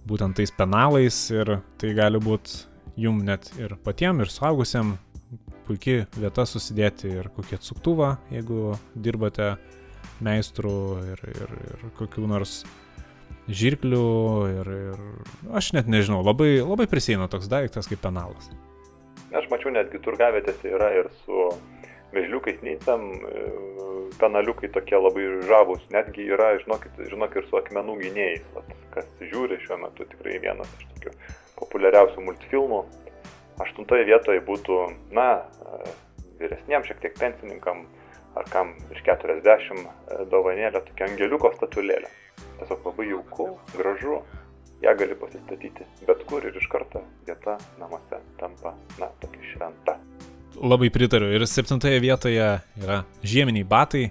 būtent tais penalais ir tai gali būti jum net ir patiem, ir suaugusiam puikiai vieta susidėti ir kokį atsuktuvą, jeigu dirbate meistrų ir, ir, ir kokių nors žirklių ir, ir aš net nežinau, labai, labai prisėina toks daiktas kaip penalas. Aš mačiau netgi turgavietėse yra ir su vežliukais neįtam, penaliukai tokie labai žavus, netgi yra, žinokit, žinok, ir su akmenų gynėjais, Vat, kas žiūri šiuo metu tikrai vienas iš tokių populiariausių multfilmų. Aštuntoje vietoje būtų, na, vyresniems šiek tiek pensininkam, ar kam virš 40 e, dovanėlė, tokia angeliuko statulėlė. Tiesiog labai jauku, gražu, ją gali pasistatyti bet kur ir iš karto vieta namuose tampa, na, tokia šventa. Labai pritariu. Ir septintoje vietoje yra žieminiai batai.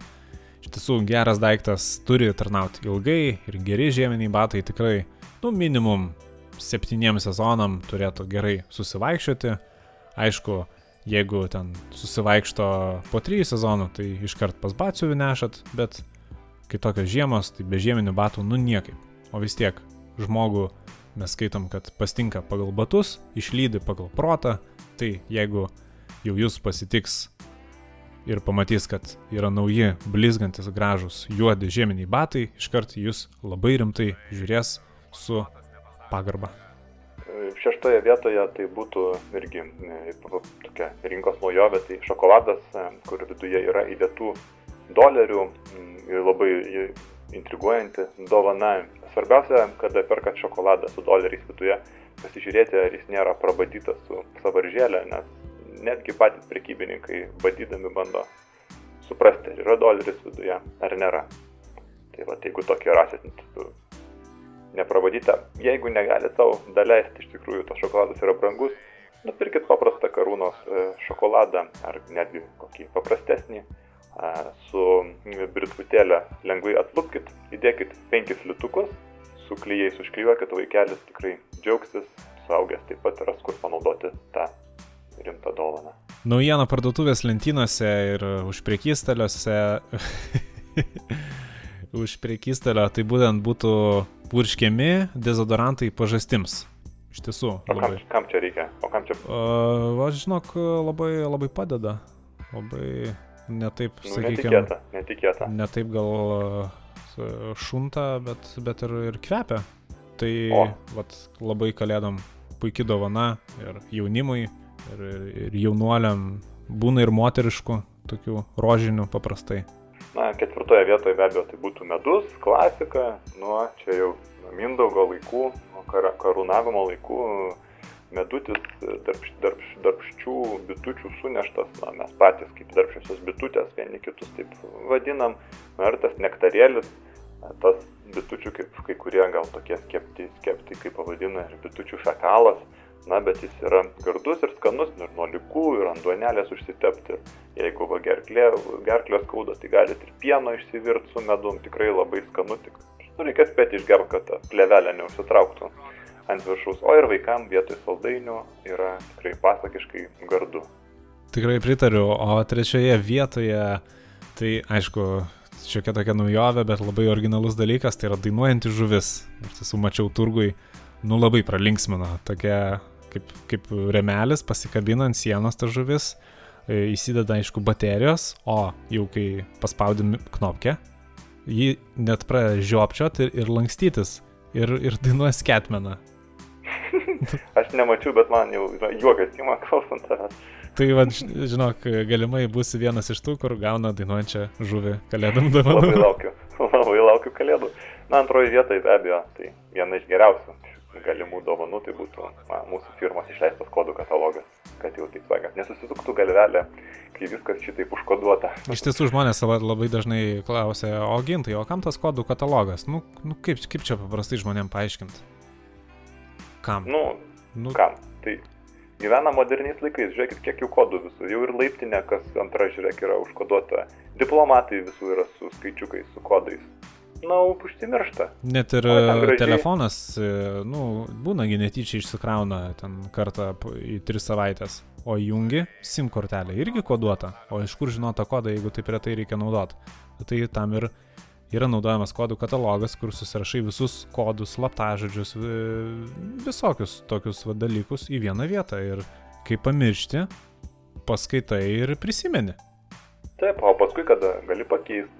Iš tiesų geras daiktas turi tarnauti ilgai ir geri žieminiai batai tikrai, nu, minimum septyniems sezonam turėtų gerai susivaikščioti. Aišku, jeigu ten susivaikšto po trijų sezonų, tai iškart pas batsiuvį nešat, bet kai tokios žiemos, tai be žieminių batų, nu niekaip. O vis tiek žmogų mes skaitom, kad pastinka pagal batus, išlydi pagal protą, tai jeigu jau jūs pasitiks ir pamatys, kad yra nauji, blizgantis, gražus, juodi žieminiai batai, iškart jūs labai rimtai žiūrės su pagarba. Šeštoje vietoje tai būtų irgi e, tokia rinkos naujovė, tai šokoladas, e, kur viduje yra įdėtų dolerių m, ir labai intriguojanti dovana. Svarbiausia, kada perkat šokoladą su doleriais viduje, pasižiūrėti, ar jis nėra prabadytas su savaržėlė, nes netgi patys prekybininkai badydami bando suprasti, ar yra doleris viduje, ar nėra. Tai va, jeigu tokį rasit nepravadytą, jeigu negalite savo daleisti, iš tikrųjų tas šokoladas yra brangus, nupirkit paprastą karūnos e, šokoladą ar netgi kokį paprastesnį su britvutėlė lengvai atlupkit, įdėkit penkis liutukus, su klyjais užklijuokit, vaikelis tikrai džiaugsis, suaugęs taip pat ras kur panaudoti tą rimtą dovaną. Naujienų parduotuvės lentynose ir už priekystaliuose už priekystelio, tai būtent būtų purškiami dezodorantai pažastims. Iš tiesų, O kam, kam čia reikia? O kam čia, Uh, aš žinok, labai, labai padeda. Labai netaip, nu, sakykime, netikėta, netikėta. netaip gal uh, šunta, bet, bet ir, ir kvepia. Tai O. vat, labai kalėdam puikia dovana ir jaunimui, ir, ir, ir jaunuoliam būna ir moteriškų, tokių rožinių paprastai. Na, ketvirtoje vietoje be abejo tai būtų medus, klasika, nuo čia jau Mindaugo laikų, nuo kar karūnavimo laikų, medutis, darbš, darbš, darbščių bitučių suneštas, na, mes patys kaip darbščiosios bitutės vieni kitus taip vadinam, na ir tas nektarėlis, tas bitučių, kaip kai kurie gal tokie skepti, skepti kaip pavadina, ir bitučių fekalas, na, bet jis yra gardus ir skanus, ir nuo likų, ir ant duonelės užsitepti. Ir jeigu va gerklė, gerklė skauda, tai galite ir pieno išsivirti su medum, tikrai labai skanu, tik nu, reikia spėti išgerti, kad ta plevelė neužsitrauktų ant viršaus. O ir vaikams vietoj saldainių yra tikrai pasakiškai gardu. Tikrai pritariu, o trečioje vietoje, tai aišku, šiokia tokia naujovė, bet labai originalus dalykas, tai yra dainuojanti žuvis. Iš tiesų mačiau turgui, nu labai pralinksmina, tokia kaip, kaip remelis, pasikabina ant sienos ta žuvis, e, įsideda aišku baterijos, o jau kai paspaudimi knopkę, jį net pradeda žiopčiot ir, ir lankstytis. Ir, ir dainuoja sketmeną. Aš nemačiau, bet man jau juokas įma klausant tavęs. Tai, va, žinok, galimai bus vienas iš tų, kur gauna dainuojančią žuvį kalėdam Labai dovanų. laukiu, labai laukiu kalėdų. Na, antroji vietoje be abejo, tai viena iš geriausių galimų dovanų tai būtų na, mūsų firmos išleistas kodų katalogas, kad jau taip sakant, nesusisuktų galvelė, kai viskas šitaip užkoduota. Iš tiesų žmonės labai dažnai klausia, o gintai, o kam tas kodų katalogas? Nu, nu kaip, kaip čia paprastai žmonėm paaiškinti? Kam? Nu, nu, kam? Tai gyvena moderniais laikais, žiūrėkit, kiek jų kodų visų. Jau ir laiptinė, kas antra, žiūrėk, yra užkoduota. Diplomatai visų yra su skaičiukais, su kodais. Na, užsimiršta. net ir e, gražiai. telefonas, e, nu, būnagi netyčia išsikrauna ten kartą į tris savaitės. O jungi SIM kortelė irgi koduota. O iš kur žinota kodą, jeigu taip retai reikia naudoti? Tai tam ir yra naudojamas kodų katalogas, kur susirašai visus kodus, slaptažodžius, vi- visokius tokius va, dalykus į vieną vietą. Ir kai pamiršti, paskaitai ir prisimeni. Taip, o paskui, kada gali pakeisti,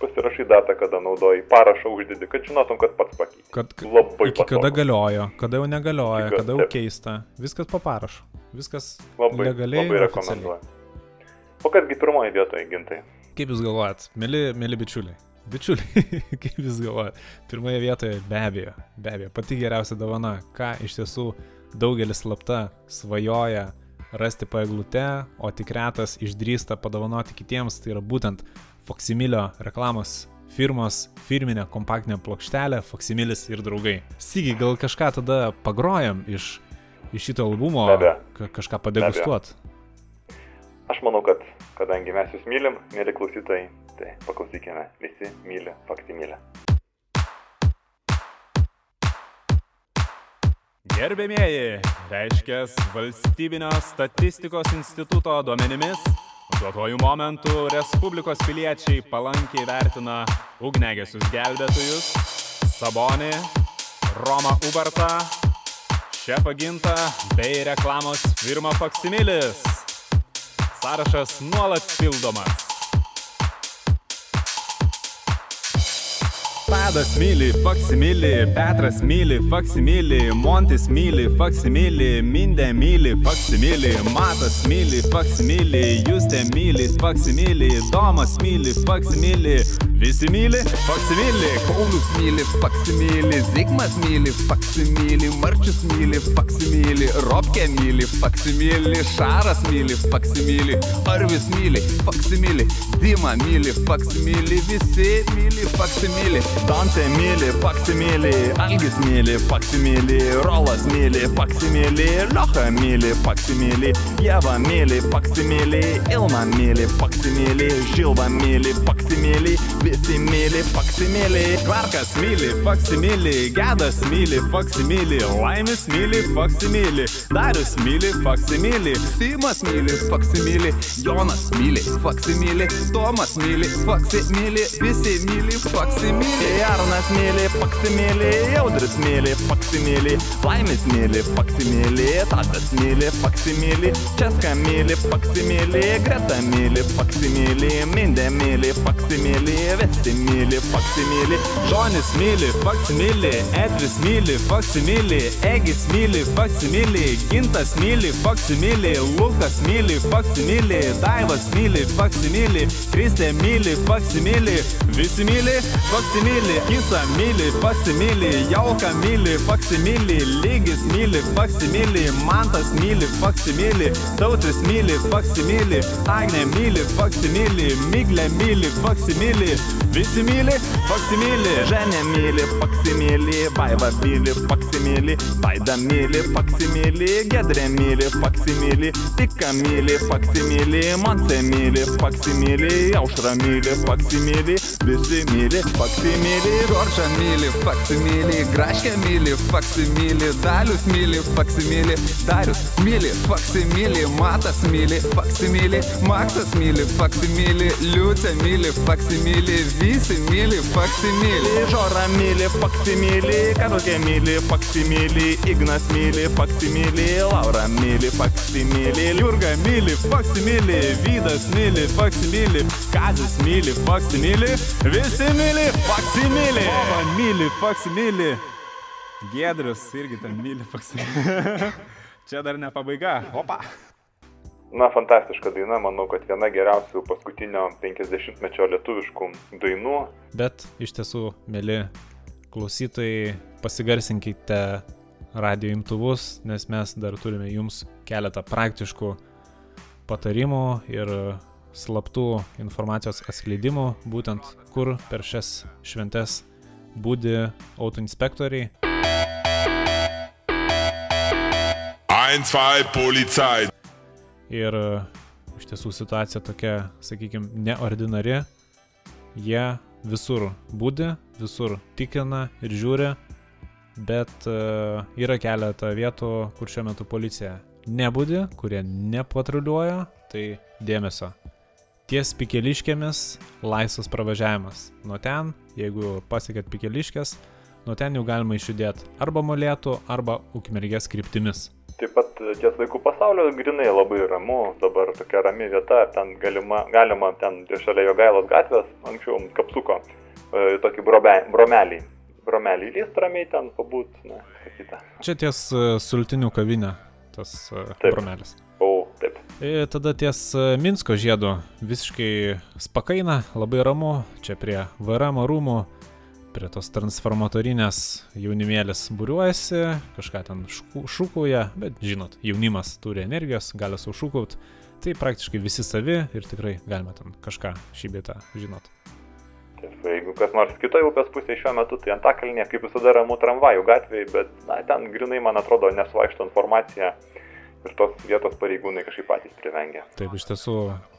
pasirašai datą, kada naudoji, parašą uždedi, kad žinotum, kad pats pakeisi. Kad, Labai iki kada patogu. galiojo, kada jau negalioja, Iki- kada jau taip. keista. Viskas po parašu. Viskas Labai, legaliai. labai rekomenduoju. O kasgi pirmoji vietoje gintai? Kaip jūs galvojat, mėly, mėly bičiuliai? Bičiuliai, kaip jūs galvojat? Pirmoje vietoje be abejo, be abejo, pati geriausia dovana, ką iš tiesų daugelis slapta svajoja rasti paeglute, o tik retas išdrįsta padovanoti kitiems, tai yra būtent Foximilio reklamos firmos firminė kompaktinė plokštelė Foximilis ir draugai. Sigi, gal kažką tada pagrojam iš, iš šito albumo, ka- kažką padegustuot. Aš manau, kad kadangi mes jūs mylim, mėly klausytojai, tai paklausykime, visi myli faksimilę. Gerbėmieji, reiškia valstybinio statistikos instituto duomenimis, duotuoju momentu Respublikos piliečiai palankiai vertina ugnegesius gelbėtojus, Sabonį, Romą Ubartą, Šefą Gintą bei reklamos firmą Faksimilis. Sąrašas nuolat pildomas. Tadas myli faksimilį, Petras myli faksimilį, Montis myli faksimilį, Mindė myli faksimilį, Matas myli faksimilį, Justė myli faksimilį, Domas myli faksimilį, visi myli faksimilį. Paulius myli faksimylį, Zigmas myli faksimylį, Marčius myli faksimylį, Robke myli faksimylį, Šaras myli faksimylį, Arvis myli faksimylį, Dima myli faksimylį, visi myli faksimylį. Dante myli faksimilį, Algis myli visi myli faksimilį. Kvarkas myli faksimilį, gedas myli faksimilį, laimis myli faksimilį, darius myli faksimilį. Simas myli faksimilį, Jonas myli faksimilį, Tomas myli faksimilį, visi myli faksimilį. Arnas myli faksimilį, Jaudris myli faksimilį, laimis myli faksimilį, tadas myli faksimilį, česka myli faksimilį, greta myli faksimilį, mindė myli faksimilį, visi myli faksimilį, žonis myli faksimilį, edvis myli faksimilį, egis myli faksimilį, gintas myli faksimilį, lukas myli faksimilį, daivas myli faksimilį, kristė myli faksimilį, visi myli faksimilį, kisa myli faksimilį, jauka myli faksimilį, lygis myli faksimilį, mantas myli faksimilį, tautis myli faksimilį, agnė myli faksimilį, miglė myli faksimilį, visi myli faksimilį, ženė myli faksimilį, vaiva myli faksimilį, vaida myli faksimilį, gedrė myli faksimilį, tika myli faksimilį, monse myli faksimilį, aušra myli faksimilį, visi myli faksimilį, Džordžą myli faksimilį, Graškę myli faksimilį, Dalius myli faksimilį, Darius myli faksimilį, Matas myli faksimilį, Maksas myli faksimilį, Liucė myli faksimilį, visi myli faksimilį. Žora myli faksimilį, Karukė myli faksimilį, Ignas myli faksimilį, Laura myli faksimilį, Jurga myli faksimilį, Vydas myli faksimilį, Kazis myli faksimilį, visi myli faksimilį. Ova myli faksimilį. Gedrius irgi ten myli faksimilį. Čia dar ne pabaiga. Opa. Na, fantastiška daina, manau, kad viena geriausių paskutinio 50-mečio lietuviškų dainų. Bet iš tiesų, mėly klausytojai, pasigarsinkite radio imtuvus, nes mes dar turime jums keletą praktiškų patarimų ir slaptų informacijos atskleidimų, būtent kur per šias šventes būdi autoinspektoriai. 1, 2, Polizei. Ir e, iš tiesų situacija tokia, sakykime, neordinari. Jie visur būdi, visur tikrina ir žiūri, bet uh, yra keletą vietų, kur šiuo metu policija nebūdi, kurie nepatruliuoja, tai dėmesio. Ties pikeliškėmis laisvas pravažiavimas. Nuo ten, jeigu pasiekėt pikeliškės, nuo ten jau galima išjudėti arba molėtų, arba ukmergės kryptimis. Taip pat ties vaikų pasaulio grinai labai ramu, dabar tokia rami vieta, ten galima, galima ten šalia Jogailos gatvės, anksčiau kapsuko, e, tokį bromelį. Bromelį lyst ramiai ten pabūt, ne, sakyta. Čia ties e, sultinių kavinė, tas e, Taip. bromelis. O, taip. Ir tada ties e, Minsko žiedu visiškai spakaina, labai ramu, čia prie VRM rūmų, prie tos transformatorinės jaunimėlis būriuojasi, kažką ten šūkauja, bet žinot, jaunimas turi energijos, gali sušūkauti, tai praktiškai visi savi ir tikrai galima ten kažką šį beitą žinot. Taip, jeigu kas nors kitoje upės pusėje šiuo metu, tai Antakalnė, kaip visada, ramu tramvajų gatvėje, bet, na, ten grinai, man atrodo, nesvaišto informacija ir tos vietos pareigūnai kažkaip patys privengia. Taip, iš tiesų,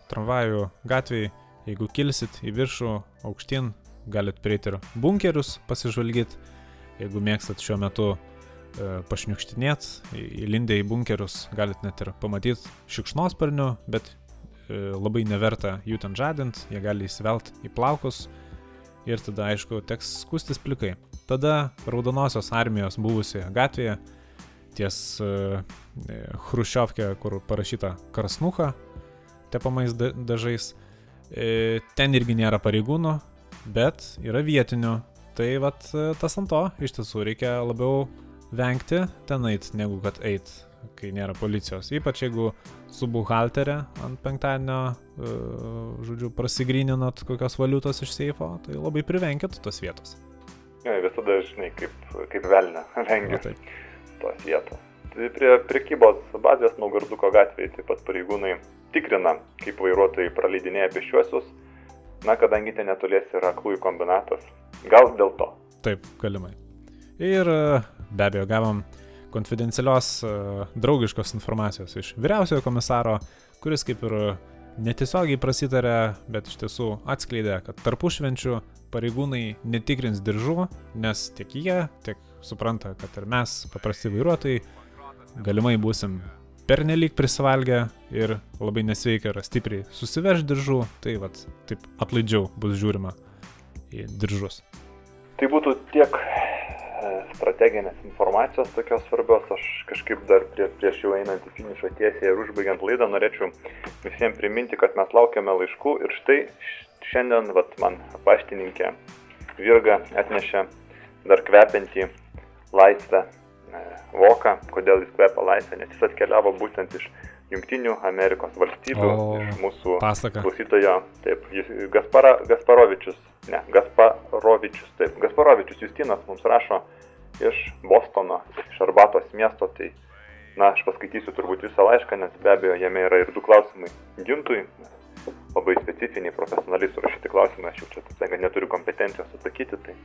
tramvajų gatvėje, jeigu kilsit į viršų, aukštyn, galit prieiti ir bunkerius pasižvalgyti, jeigu mėgstat šiuo metu e, pašniukštinėt, įlindę į bunkerius, galit net ir pamatyti šikšnosparnių, bet e, labai neverta jų ten žadint, jie gali įsivelt į plaukus ir tada, aišku, teks skustis plikai. Tada Raudonosios armijos buvusioje gatvėje ties e, Hruščiovkė, kur parašyta Krasnucha, tepamais da- dažais. Ten irgi nėra pareigūnų, bet yra vietinių. Tai vat e, tas ant to iš tiesų reikia labiau vengti ten eit, negu kad eit, kai nėra policijos. Ypač jeigu su buhalterė ant penktadienio, e, žodžiu, prasigryninat kokios valiutos iš seifo, tai labai privenkit tos vietos. Ne, visada, žinai, kaip, kaip velnė vengiu tos vietos. Tai prie prekybos bazės Naugarduko gatvėje taip pat pareigūnai tikrina, kaip vairuotojai praleidinėja pešiuosius. Na, kadangi ten netolies yra aklųjų kombinatas. Gal dėl to. Taip, galimai. Ir e, be abejo gavom konfidencialios, e, draugiškos informacijos iš vyriausiojo komisaro, kuris kaip ir netiesiogiai prasitarė, bet iš tiesų atskleidė, kad tarpušvenčių pareigūnai netikrins diržų, nes tiek jie, tiek supranta, kad ir mes, paprasti vairuotojai, galimai būsim pernelyg prisivalgę ir labai nesveika yra stipriai susiverž diržų, tai vat, taip atlaidžiau bus žiūrima į diržus. Tai būtų tiek e, strateginės informacijos tokios svarbios, aš kažkaip dar prie, prieš jau einant į finišo tiesiai ir užbaigiant laidą norėčiau visiems priminti, kad mes laukiame laiškų ir štai šiandien vat, man paštininkė Virga atnešė dar kvepiantį laisvę voką, kodėl jis kvepia laisvę, nes jis atkeliavo būtent iš Junktinių Amerikos valstybių, O, iš mūsų pasaka. klausytojo, taip, jis, Gaspara, Gasparovičius, ne, Gasparovičius, taip, Gasparovičius Justinas mums rašo iš Bostono, iš Arbatos miesto, tai, na, aš paskaitysiu turbūt visą laišką, nes be abejo jame yra ir du klausimai gintui, labai specifiniai, profesionaliai surašyti klausimai, aš jau čia, taip sakant, neturiu kompetencijos atsakyti, tai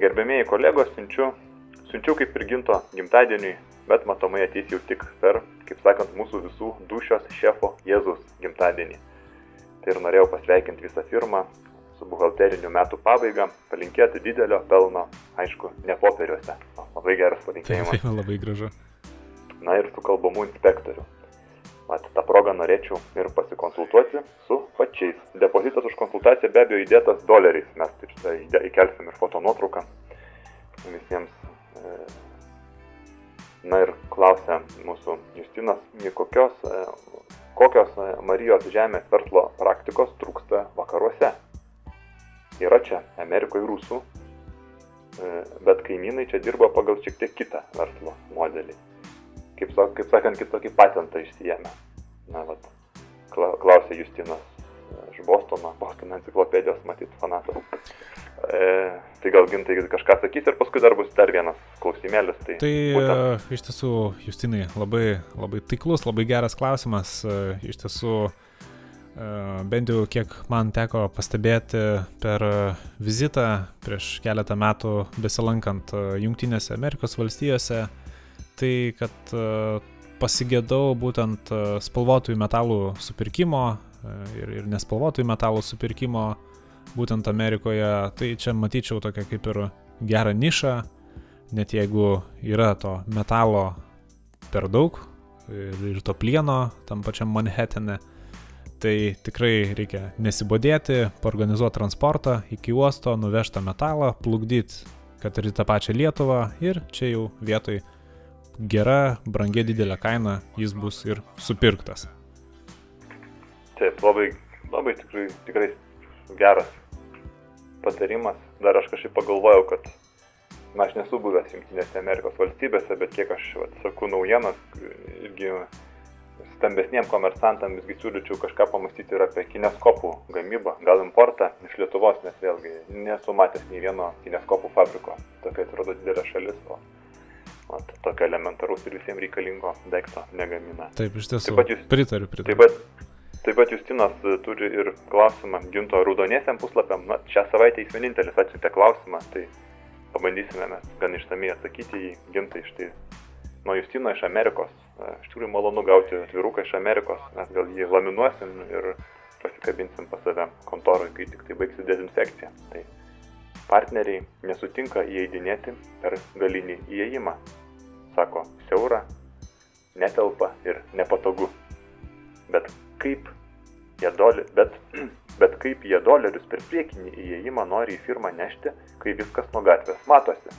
gerbėmėjai kolegos, siunčiu, siunčiu kaip ir ginto gimtadieniui, bet matomai ateis jau tik per, kaip sakant, mūsų visų dušios šefo Jėzus gimtadienį. Tai ir norėjau pasveikinti visą firmą su buhalteriniu metų pabaiga, palinkėti didelio pelno, aišku, ne popieriuose. Labai geras palinkėjimas. tai labai gražu. Na ir su kalbamų inspektoriu. Mat, tą progą norėčiau ir pasikonsultuoti su pačiais. Depozitas už konsultaciją be abejo įdėtas doleriais. Mes tai įdė- įkelsim ir fotonuotrauką visiems. Na ir klausia mūsų Justinas, kokios, e, kokios e, Marijos žemės verslo praktikos trūksta vakaruose. Yra čia Amerikoje rusų, e, bet kaimynai čia dirba pagal šiek tiek kitą verslo modelį kaip, kaip sakant, kitokį patentą išsijėmė. Na, vat, kla, klausė Justinas iš Bostono, Bostono enciklopedijos, matyt, fanatas. E, tai gal gintai kažką sakys ir paskui dar bus dar vienas klausimėlis. Tai, Tai būtent, e, iš tiesų, Justinai, labai, labai taiklus, labai geras klausimas. E, Iš tiesų, e, bent jau kiek man teko pastebėti per vizitą prieš keletą metų besilankant Junktinėse Amerikos valstijose, tai kad pasigėdau būtent spalvotųjų metalų supirkimo ir, ir nespalvotųjų metalų supirkimo būtent Amerikoje. Tai čia matyčiau tokią kaip ir gerą nišą, net jeigu yra to metalo per daug ir, to plieno tam pačiam Manhattane, tai tikrai reikia nesibodėti, organizuoti transportą iki uosto, nuvežtą metalą, plukdyti, kad ir į tą pačią Lietuvą ir čia jau vietoj gera, brangia didelė kaina jis bus ir supirktas. taip, labai, labai tikrai, tikrai geras patarimas. Dar aš kažkaip pagalvojau, kad na, aš nesu buvęs Junktinėse Amerikos valstybėse, bet kiek aš vat, sakau naujienas, irgi stambesniem komersantam visgi siūlyčiau kažką pamastyti ir apie kineskopų gamybą, gal importą iš Lietuvos, nes vėlgi nesu matęs nei vieno kineskopų fabriko. Tokia atrodo didelė šalis, o vat, tokio elementaraus ir visiems reikalingo daikto negamina. Taip, iš tiesų. Taip pat jūs- Pritariu, Taip pritariu. pat, taip pat Justinas e, turi ir klausimą ginto raudoniesiam puslapiam. Na, šią savaitę jis vienintelis atsiuntė klausimą, tai pabandysime mes gan ištamiai atsakyti į gintą iš tai nuo Justino iš Amerikos. E, Iš tikrųjų malonu gauti atviruką iš Amerikos, mes gal jį laminuosim ir pasikabinsim pas save kontorui, kai tik tai baigsis dezinfekcija. Tai partneriai nesutinka įeidinėti per galinį įėjimą. Sako, siaura, netelpa ir nepatogu. Bet kaip jie, doli, bet, bet kaip jie dolerius per priekinį įėjimą nori į firmą nešti, kai viskas nuo gatvės matosi?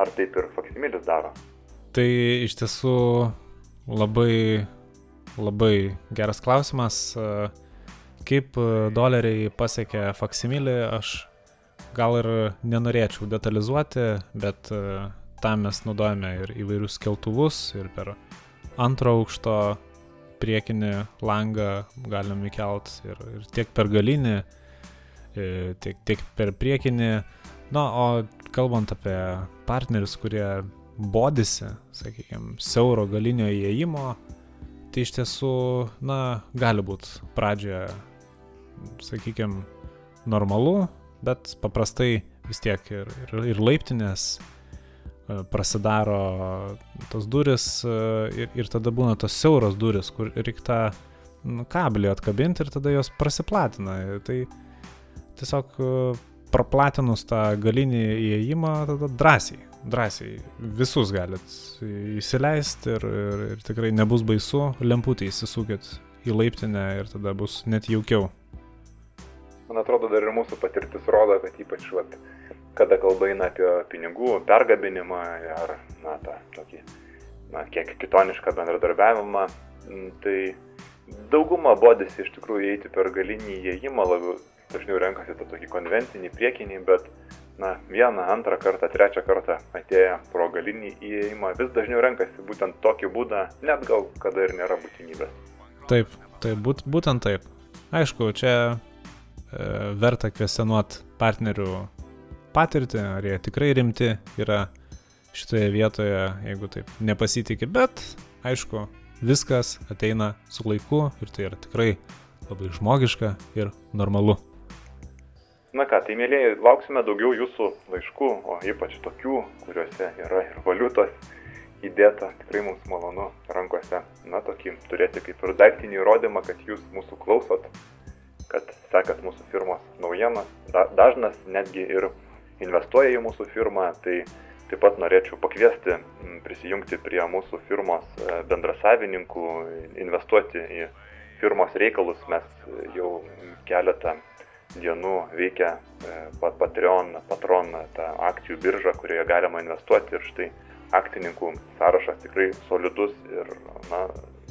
Ar taip ir faksimilis daro? Tai iš tiesų labai, labai geras klausimas. Kaip doleriai pasiekia faksimilį, aš gal ir nenorėčiau detalizuoti, bet e, tam mes naudojame ir įvairius keltuvus, ir per antro aukšto priekinį langą galim įkelt ir, ir tiek per galinį, e, tiek, tiek per priekinį. Na, o kalbant apie partnerius, kurie bodisi, sakykime, siauro galinio įėjimo, tai iš tiesų, na, gali būti pradžioje, sakykime, normalu, bet paprastai vis tiek ir, ir, ir laiptinės prasidaro tos duris e, ir, ir tada būna tos siauros duris, kur reikia tą nu, kablį atkabinti ir tada jos prasiplatina. Tai tiesiog e, praplatinus tą galinį įėjimą, tada drąsiai, drąsiai visus galit įsileisti ir, ir, ir tikrai nebus baisu, lemputį įsisukit į laiptinę ir tada bus net jaukiau. Man atrodo, dar ir mūsų patirtis rodo, kad ypač, vat, kada kalba eina apie pinigų pergabinimą ar, na, tą tokį, na, kiek kitonišką bendradarbiavimą, tai dauguma bodisi iš tikrųjų eiti per galinį įėjimą, labiau dažniau renkasi tą tokį konvencinį priekinį, bet, na, vieną, antrą kartą, trečią kartą atėję pro galinį įėjimą vis dažniau renkasi būtent tokį būdą, net gal kada ir nėra būtinybės. Taip, taip, būt, būtent taip. Aišku, čia e, verta kvestionuoti partnerių patirtį, ar jie tikrai rimti yra šitoje vietoje, jeigu taip nepasitikė, bet aišku, viskas ateina su laiku ir tai yra tikrai labai žmogiška ir normalu. Na ką, tai mėlyje, lauksime daugiau jūsų laiškų, o ypač tokių, kuriuose yra ir valiutos įdėta. Tikrai mums malonu rankose, na, tokį turėti kaip ir daiktinį įrodymą, kad jūs mūsų klausot, kad sekat mūsų firmos naujienas. Da, dažnas netgi ir investuoja į mūsų firmą, tai taip pat norėčiau pakviesti m, prisijungti prie mūsų firmos e, bendrasavininkų, investuoti į firmos reikalus. Mes jau keletą dienų veikia e, pa- Patreon, Patron, ta akcijų birža, kurioje galima investuoti ir štai akcininkų sąrašas tikrai solidus ir na,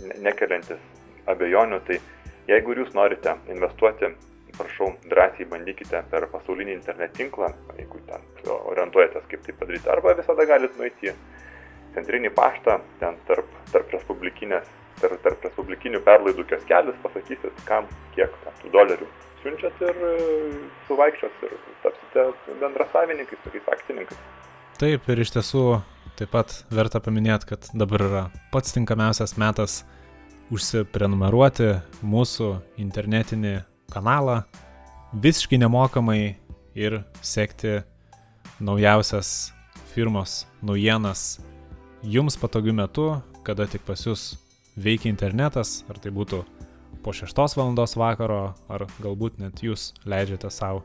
ne- nekeliantis abejonių. Tai jeigu jūs norite investuoti, prašau, drąsiai bandykite per pasaulinį internet tinklą, jeigu ten orientuojatės, kaip tai padaryti, arba visada galite nueiti į centrinį paštą, ten tarp, tarp tarp, tarp respublikinių perlaidų kioskelis, pasakysit, kam kiek tų dolerių siunčiat ir e, suvaikščios ir tapsite bendrasavininkais, tokiais akcininkais. Taip, ir iš tiesų taip pat verta paminėti, kad dabar yra pats tinkamiausias metas užsiprenumeruoti mūsų internetinį kanalą visiškai nemokamai ir sekti naujausias firmos naujienas jums patogiu metu, kada tik pas jūs veikia internetas, ar tai būtų po 6 val. vakaro, ar galbūt net jūs leidžiate savo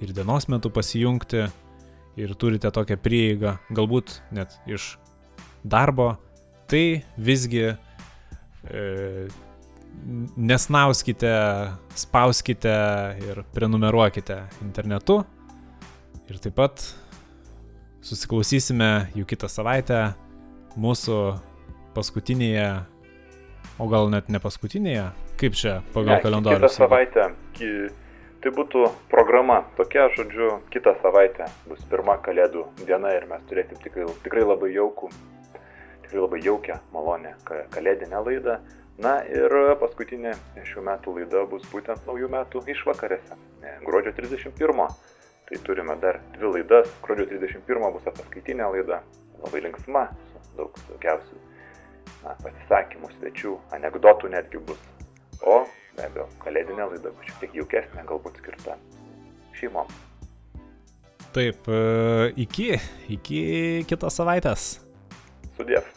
ir dienos metu pasijungti ir turite tokią prieigą, galbūt net iš darbo, tai visgi e, nesnauskite, spauskite ir prenumeruokite internetu. Ir taip pat susiklausysime jau kitą savaitę mūsų paskutinėje, o gal net ne paskutinėje, kaip čia pagal Ne, kalendorių. Kitą savaitę, ki- tai būtų programa tokia, žodžiu, kitą savaitę bus pirma kalėdų diena ir mes turėsim tikrai, tikrai labai jaukų, tikrai labai jaukę, malonę ka- kalėdinę laidą. Na ir paskutinė šių metų laida bus būtent naujų metų išvakarėse, gruodžio 31. Tai turime dar dvi laidas. Gruodžio 31 bus ataskaitinė laida, labai linksma, su daug daugiausių na, pasisakymų, svečių, anegdotų netgi bus. O be abejo, kalėdinė laida bus šiek tiek jaukesnė, galbūt skirta šeimom. Taip, e, iki, iki kitos savaitės. Sudėv.